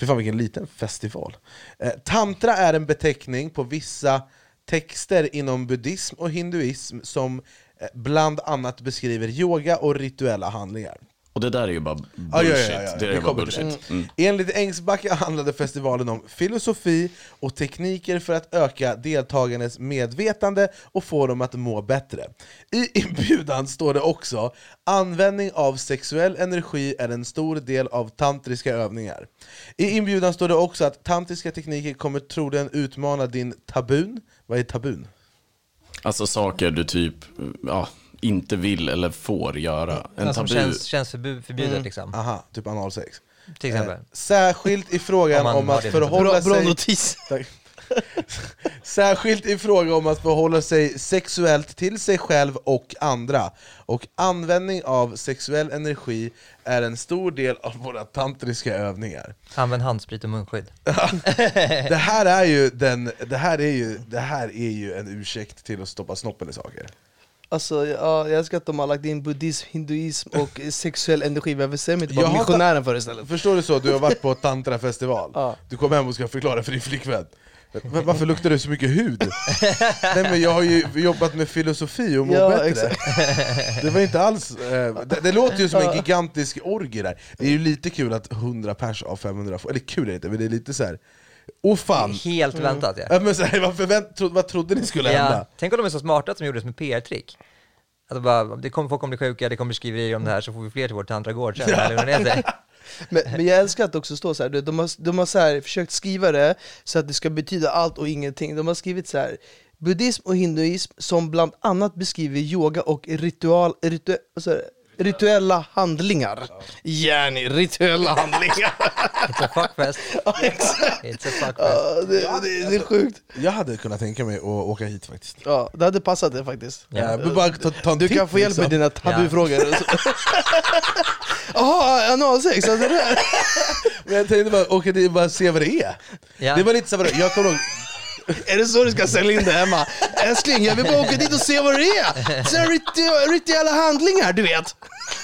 Fy fan vilken liten festival. Eh, tantra är en beteckning på vissa texter inom buddhism och hinduism som bland annat beskriver yoga och rituella handlingar. Och det där är ju bara Ja, ja, bullshit. ja, ja, Det är bara bullshit. Mm. Enligt Ängsbacka handlade festivalen om filosofi och tekniker för att öka deltagarnas medvetande och få dem att må bättre. I inbjudan står det också användning av sexuell energi är en stor del av tantriska övningar. I inbjudan står det också att tantriska tekniker kommer troligen utmana din tabun. Vad är tabun? Alltså saker du typ ja, inte vill eller får göra. En som tabu. känns, känns förbu- förbjudet Mm. liksom. Aha, typ analsex. Till exempel. Eh, särskilt i frågan Om om att förhålla Bra, bra sig... notis. Särskilt i fråga om att förhålla sig sexuellt till sig själv och andra. Och användning av sexuell energi är en stor del av våra tantriska övningar. Använd handsprit och munskydd. Det här är ju, den, det här är ju, det här är ju en ursäkt till att stoppa snoppen i saker. Alltså, ja, jag älskar att de har lagt in buddhism, hinduism och sexuell energi. Varför säger de inte bara missionären för istället? Förstår du så? Du har varit på tantrafestival, Ja. du kommer hem och ska förklara för din flickvän "Va- varför luktar det så mycket hud? Nej men jag har ju jobbat med filosofi och mår Ja, bättre exakt. Det var inte alls, eh, det, det låter ju som en gigantisk orgie där Det är ju lite kul att 100 pers av 500 får, eller kul är det inte, men det är lite så här. Åh fan! Helt väntat ja. Ja, men så här, vad, förvänt, tro, vad trodde ni skulle ja. hända? Tänk om de är så smarta att de gjorde det som ett PR-trick. Att de bara, det kommer, folk kommer bli sjuka, det kommer skriverier om det här, så får vi fler till vår tantragård sen. Är. Men, men jag älskar att det också står så här, de har, de har så här, försökt skriva det så att det ska betyda allt och ingenting. De har skrivit så här buddhism och hinduism som bland annat beskriver yoga och ritual, ritu, sa du? rituella handlingar. Gärni, rituella handlingar. It's a fuckfest. ja, exakt. It's a fuckfest. Ja, det, det, det är sjukt. Jag hade kunnat tänka mig att åka hit faktiskt Ja, det hade passat det faktiskt. Ja. Men bara ta, ta Du titt, kan få hjälp med liksom. dina tabufrågor. Jaha, analsex, alltså det där. Men jag tänkte bara åka dit och bara se vad det är Ja. Det var lite så här, jag kommer ihåg Är det så du ska sälja in det hemma? Älskling, jag vill bara åka dit och se vad det är! Så här ritu- rituella handlingar, du vet!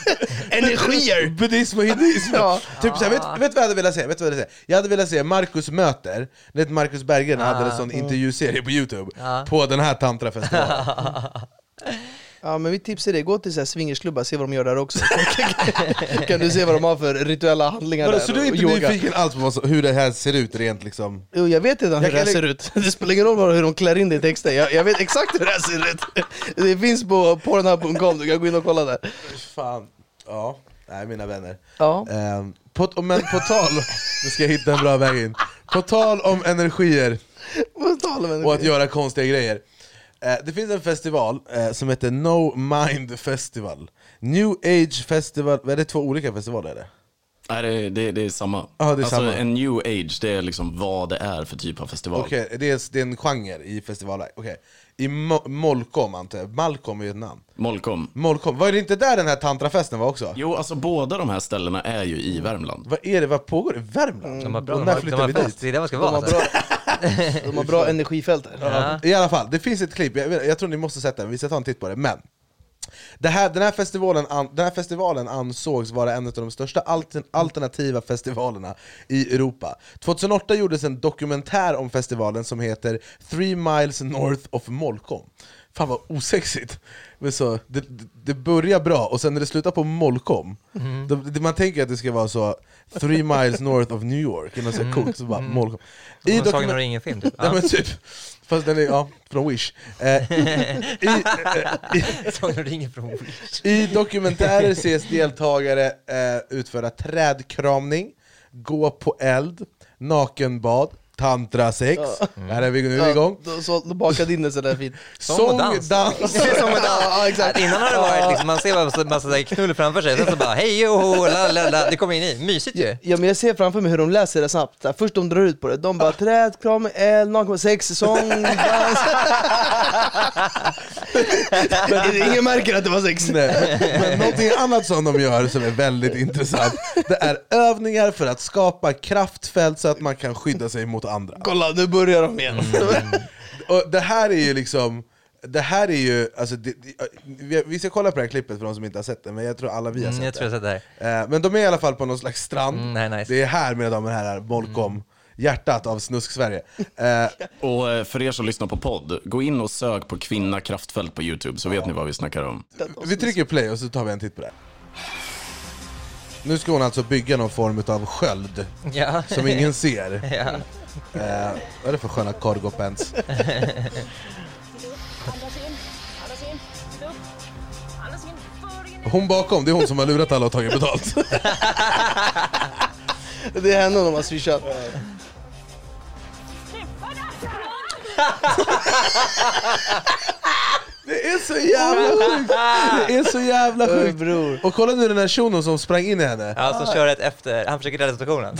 Energier! Buddhism och hinduism. Ja. Typ vet, vet vad jag hade velat se? Vet vad jag, hade velat se? jag hade velat se Marcus möter, ni vet Marcus Berggren hade en sån intervjuserie på youtube Ja. På den här tantrafestivalen Ja men mitt tips är det, gå till så här swingersklubbar, se vad de gör där också. kan du se vad de har för rituella handlingar där Så du är och inte yoga. nyfiken alls på vad, hur det här ser ut rent liksom? Jo, jag vet redan hur det här ser ut. Det spelar ingen roll hur de klär in det i texten. Jag, jag vet exakt hur det här ser ut. Det finns på pornhub.com, du kan gå in och kolla där. Fan, ja, nej mina vänner Ja. Ehm, på, Men på tal, nu ska jag hitta en bra väg in På tal om energier På tal om och att göra konstiga grejer Det finns en festival eh, som heter No Mind Festival New Age Festival, är det två olika festivaler? Är det? Nej, det, det, det är samma. Ja, det är alltså, samma. En new age, det är liksom vad det är för typ av festival. Okej, det, är, det är en genre i festivaler. Okej. I Mo- Molkom antar jag, Malcolm är ju ett namn. Molkom. Molkom, var det inte där den här tantrafesten var också? Jo, alltså båda de här ställena är ju i Värmland. Vad är det, vad pågår i Värmland? De har bra, Och de när har, de flyttar har vi fest, dit? det är det man ska De vara. De har bra energifält där. Ja. I alla fall, det finns ett klipp, jag, jag tror ni måste sätta den, vi ska ta en titt på det, men det här, den, här festivalen, an- den här festivalen ansågs vara en av de största altern, alternativa festivalerna i Europa. 2008 gjordes en dokumentär om festivalen som heter Three Miles North of Molkom. Fan vad osexigt! Men så, det, det- börjar bra, och sen när det slutar på Molkom, då, det, man tänker att det ska vara så Three miles north of New York, eller så här coolt, så bara Molkom. Som en dokumen- Sagan om ringen-film typ. Ja, men typ. Fast den är, ja, från Wish. Eh, i, i, Sagan om ringen från Wish. I dokumentärer ses deltagare eh, utföra trädkramning, gå på eld, nakenbad, tantrasex, här är vi, nu är vi igång. Ja, då, så, då bakade in det sådär fint. Sång och dans. dans. En dans. Ja, exakt. Innan har det varit liksom, man ser bara massa, knull framför sig, sen så bara hej jo, la la la, det kommer in i, mysigt ju. Ja men jag ser framför mig hur de läser det snabbt, först de drar ut på det, de bara träd, kram, eld, naken, sex, sång, dans Men ingen märker att det var sex Nej, men någonting annat som de gör som är väldigt intressant, det är övningar för att skapa kraftfält så att man kan skydda sig mot andra. Kolla, nu börjar de igen Och det här är ju liksom det här är ju, alltså, det, det, vi- vi ska kolla på det här klippet för de som inte har sett det, men jag tror alla vi har Mm, sett jag tror jag det. sett det här. Eh, Men de är i alla fall på någon slags strand, Mm, nej, nice. det är här mina damer och herrar, Molkom. Hjärtat av Snusk-Sverige. Eh, Och eh, för er som lyssnar på podd, gå in och sök på kvinna kraftfält på Youtube så vet ni vad vi snackar om. vi trycker play och så tar vi en titt på det. Nu ska hon alltså bygga någon form av sköld Ja. som ingen ser. Ja. Eh, vad är det för sköna cargo pants? Hon bakom, det är hon som har lurat alla och tagit betalt. Det är henne de har swishat. Det är så jävla sjukt! Det är så jävla sjukt! bror. Och kolla nu den här shunon som sprang in i henne. Ja, som kör ett efter, han försöker rädda situationen.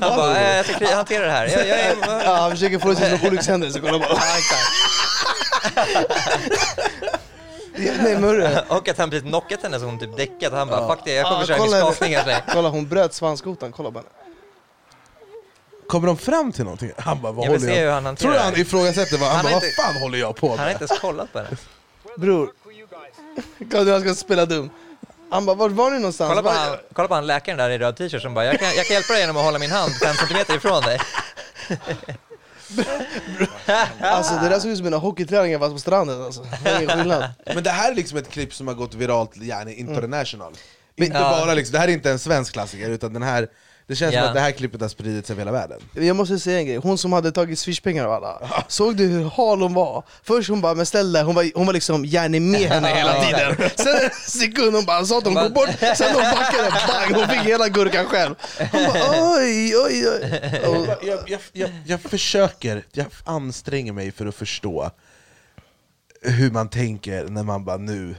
Han bara, det eh, är. jag ska kri- hantera det här. Jag, jag är... Ja, han försöker få det till en olyckshändelse, kolla bara. Ja, exakt. Nej. Och att han precis knockat henne så hon typ däckat. Han bara, fuck det, jag kommer Ja, köra kolla en henne. skakning här. Kolla hon bröt svanskotan, kolla bara. Kommer de fram till någonting? Han bara, vad Jag håller jag han Tror du han det. ifrågasätter vad, han, Han bara, vad inte- fan håller jag på Han har med? inte ens kollat på henne. Bror. Kolla hur han ska spela dum. Han bara, vart var ni någonstans? Kolla på, han, kolla på han läkaren där i röd t-shirt som bara, jag kan, jag kan hjälpa dig genom att hålla min hand fem centimeter ifrån dig. Alltså det där såg ut som mina hockeyträningar fast på stranden alltså. Det. Men det här är liksom ett klipp som har gått viralt, yani international. Inte Ja. bara liksom, det här är inte en svensk klassiker, utan den här, det känns Ja. som att det här klippet har spridit sig över hela världen. Jag måste säga en grej, hon som hade tagit swishpengar av alla Såg du hur hal hon var? Först hon bara, men ställ dig, hon var, hon var liksom gärna med henne hela tiden Sen en sekund hon bara, sa att hon gå bort, sen hon backade, bang, hon fick hela gurkan själv Hon bara oj, oj, oj Jag, jag, jag, jag försöker, jag anstränger mig för att förstå hur man tänker när man bara nu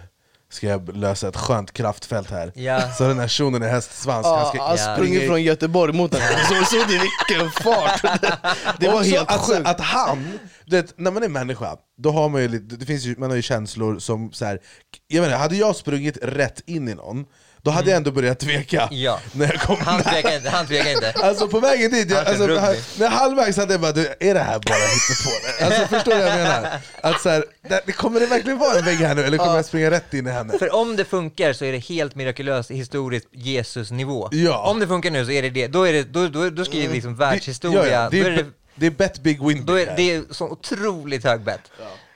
ska jag lösa ett skönt kraftfält här. Ja. Så den här shunon i hästsvans, han Ja, ska han Ja. sprungit från Göteborg mot henne, så såg du vilken fart! Det, var Också helt att, sjukt att han, du vet, när man är människa, då har man ju, lite- det finns ju, man har ju känslor som så här, jag menar, hade jag sprungit rätt in i någon, då hade jag ändå börjat tveka Ja. när jag kom Han tvekar inte, han tvekar inte. Alltså på vägen dit, jag, alltså, när halvvägs hade jag bara du, är det här bara hittepå? Alltså förstår du vad jag menar? Att så här, det, det kommer det verkligen vara en vägg här nu, eller kommer jag springa rätt in i henne? För om det funkar så är det helt mirakulöst historiskt Jesus-nivå. Ja. Om det funkar nu så är det det, då, är det, då, då, då skriver vi liksom världshistoria. Ja, ja, det, det, det är bet big win då är det är så otroligt hög bet.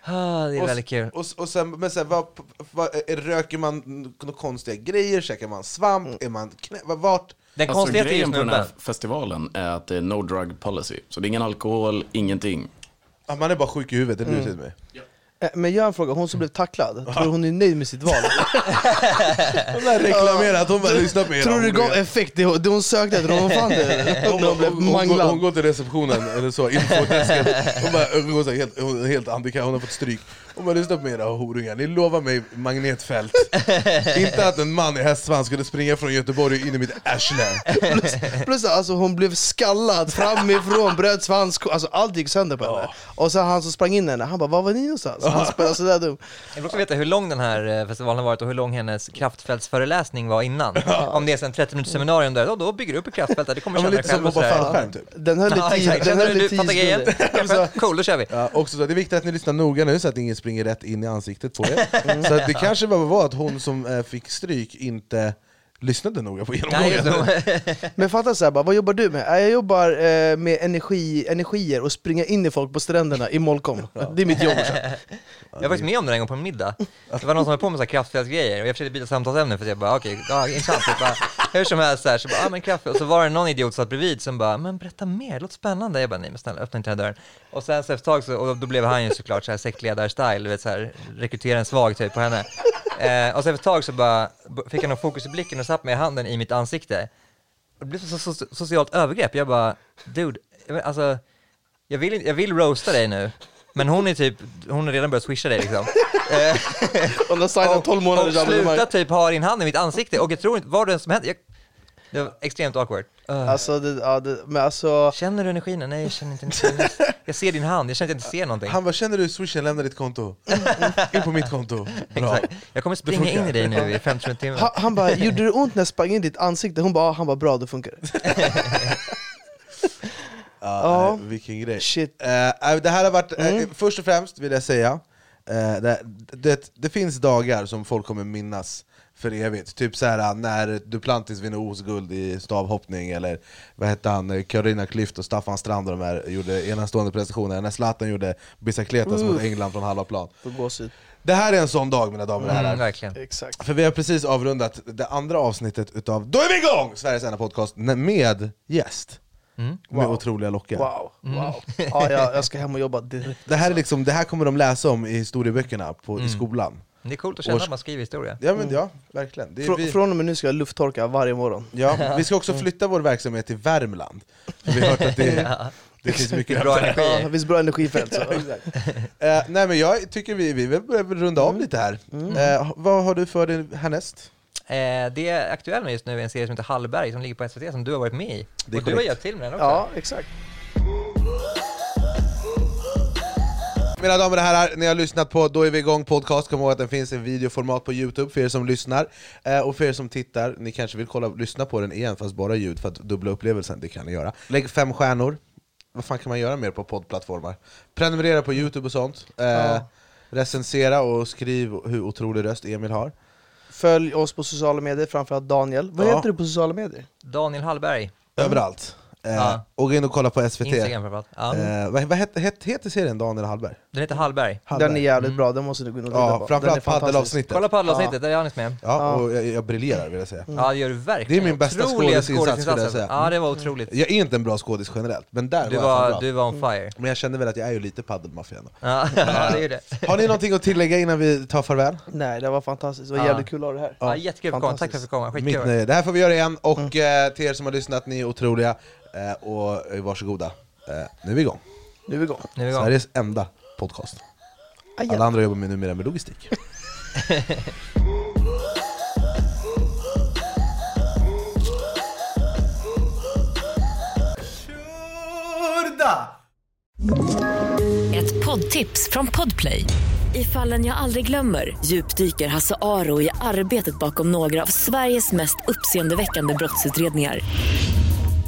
Ah, det är och, väldigt kul. och, och sen, men sen, vad, vad, är- röker man några konstiga grejer, käkar man svamp, Mm. är man knä, vad- vart? Den Alltså konstigaste grejen på den här festivalen är att det är no drug policy. Så det är ingen alkohol, ingenting. Ja, man är bara sjuk i huvudet, Mm. eller hur Sidney? Eh, Men jag har en fråga, hon som blev tacklad, tror du hon är nöjd med sitt val? Hon har reklamerat, hon bara lyssnar på era Tror du det gav effekt? Det hon, det hon sökte efter, hon fann det Hon, hon blev hon, hon, hon går till receptionen, eller så, infodesken, hon, bara, hon, går så här helt, hon är helt handikappad, hon har fått stryk. Hon bara lyssna på mig era horungar, ni lovar mig magnetfält. Inte att en man i hästsvans skulle springa från Göteborg in i mitt arsle. Plus, plus alltså hon blev skallad framifrån, bröt svans, alltså allt gick sönder på henne Och sen han som sprang in henne, han bara 'Var var ni någonstans?' Han spelade sådär dum Jag vill också veta hur lång den här eh, festivalen har varit och hur lång hennes kraftfältsföreläsning var innan. Om det är en 30 minuters seminarium där, då, då bygger du upp ett kraftfält där, det kommer känna att själv och hoppa sådär. fallskärm typ. Den höll i tio, sekunder Cool, då kör vi. Ja, också så, det är viktigt att ni lyssnar noga nu så att ingen springer rätt in i ansiktet på er. Så att det kanske bara var att hon som eh, fick stryk inte lyssnade noga på genomgången. Men fatta såhär bara, vad jobbar du med? "Ja, Jag jobbar eh, med energi, energier och springa in i folk på stränderna i Molkom Det är mitt jobb Jag var faktiskt med om det en gång på en middag. Det var någon som höll på med så här kraftfältsgrejer och jag försökte byta samtalsämne för att jag bara okej, ja, intressant. Jag bara, hur som helst så här, så bara, ja men kraftfält. Och så var det någon idiot som satt bredvid som bara, men berätta mer, det låter spännande. Jag bara, nej men snälla öppna inte den här dörren. Och sen så efter ett tag så, och då blev han ju såklart så här sektledar-style, du vet så här, rekrytera en svag typ på henne. Eh, och så efter ett tag så bara, fick han någon fokus i blicken och satt med handen i mitt ansikte. Det blev så, så socialt övergrepp, jag bara, dude, jag alltså, jag vill, jag vill roasta dig nu, men hon är typ, hon har redan börjat swisha dig liksom. Eh, Hon har signat 12 månaders och abonnemang sluta typ ha din hand i mitt ansikte, och jag tror inte, vad det som hände, jag, det var extremt awkward. Uh. Alltså, det, ja, det, men alltså Känner du energin? Nej, jag känner inte energin. Jag ser din hand, jag känner att jag inte ser någonting. Han bara, känner du swishen, lämna ditt konto. In på mitt konto. Bra. Exakt. Jag kommer springa in i dig nu i 15 timmar. han, han bara 'Gjorde det ont när jag sprang in i ditt ansikte?' Hon bara, "Ja." han bara 'Bra, då funkar det' Ja, Ja. nej, vilken grej. Shit Eh, det här har varit, eh, Mm. först och främst vill jag säga, eh, det, det, det finns dagar som folk kommer minnas för evigt. Typ så här när Duplantis vinner OS-guld i stavhoppning, eller vad hette han, Carolina Klüft och Staffan Strand och de här gjorde enastående prestationer, när Zlatan gjorde bicicletas mot. England från halva plan. Det här är en sån dag mina damer och herrar. Mm, verkligen. Exakt. För vi har precis avrundat det andra avsnittet utav Då är vi igång! Sveriges enda podcast med gäst. Mm. Med Wow. otroliga lockar. Wow, wow. Ja, jag, jag ska hem och jobba direkt. Det här, är liksom, det här kommer de läsa om i historieböckerna på, Mm. i skolan. Det är coolt att känna Års- att man skriver historia. Ja, men, ja verkligen. Det är Frå, vi, Från och med nu ska jag lufttorka varje morgon. ja, vi ska också flytta vår verksamhet till Värmland. För vi har hört att det, det finns mycket Bra där. Ja, energi. det finns bra energifält. Så. Eh, nej men jag tycker vi, vi börjar runda av lite här. Eh, vad har du för dig härnäst? Eh, det är aktuellt med just nu är en serie som heter Hallberg som ligger på SVT som du har varit med i. Och du har hjälpt till med den också. Ja, exakt. Mina damer och herrar, ni har lyssnat på Då är vi igång podcast, kom ihåg att den finns i videoformat på Youtube för er som lyssnar eh, Och för er som tittar, ni kanske vill kolla, lyssna på den igen fast bara ljud för att dubbla upplevelsen, det kan ni göra Lägg fem stjärnor, vad fan kan man göra mer på poddplattformar? Prenumerera på Youtube och sånt eh, Ja. Recensera och skriv hur otrolig röst Emil har Följ oss på sociala medier, framförallt Daniel. Vad Ja. heter du på sociala medier? Daniel Hallberg, Överallt eh, Ja. Och gå in och kolla på SVT Instagram framförallt. Ja. eh, Vad, vad heter, heter, heter serien Daniel Hallberg? Den heter Hallberg. Den är jävligt bra, den måste du gå in och titta Ja, på. Framförallt paddelavsnittet Kolla på avsnittet, där är Anis med. Ja, och jag, jag briljerar vill jag säga Ja det gör du verkligen. Det är min bästa skådisinsats, skulle jag säga. Ja det var otroligt. Jag är inte en bra skådis generellt, men där Du var jag var, bra du var on fire. Men jag kände väl att jag är ju lite paddelmaffia ändå. Ja, ja det är det. Har ni någonting att tillägga innan vi tar farväl? Nej, det var fantastiskt. Det var jävligt kul att ha det här. Ja, jättekul att komma. Tack för att du. Mitt Skitkul. Det här får vi göra igen, och eh, till er som har lyssnat, ni är otroliga. Eh, och eh, varsågoda, eh, nu är vi igång. Nu är vi igång. Nu är vi igång. Sveriges enda podcast. Aj, Alla andra jobbar med numera med logistik. Ett poddtips från Podplay. I fallen jag aldrig glömmer djupdyker Hasse Aro i arbetet bakom några av Sveriges mest uppseendeväckande brottsutredningar.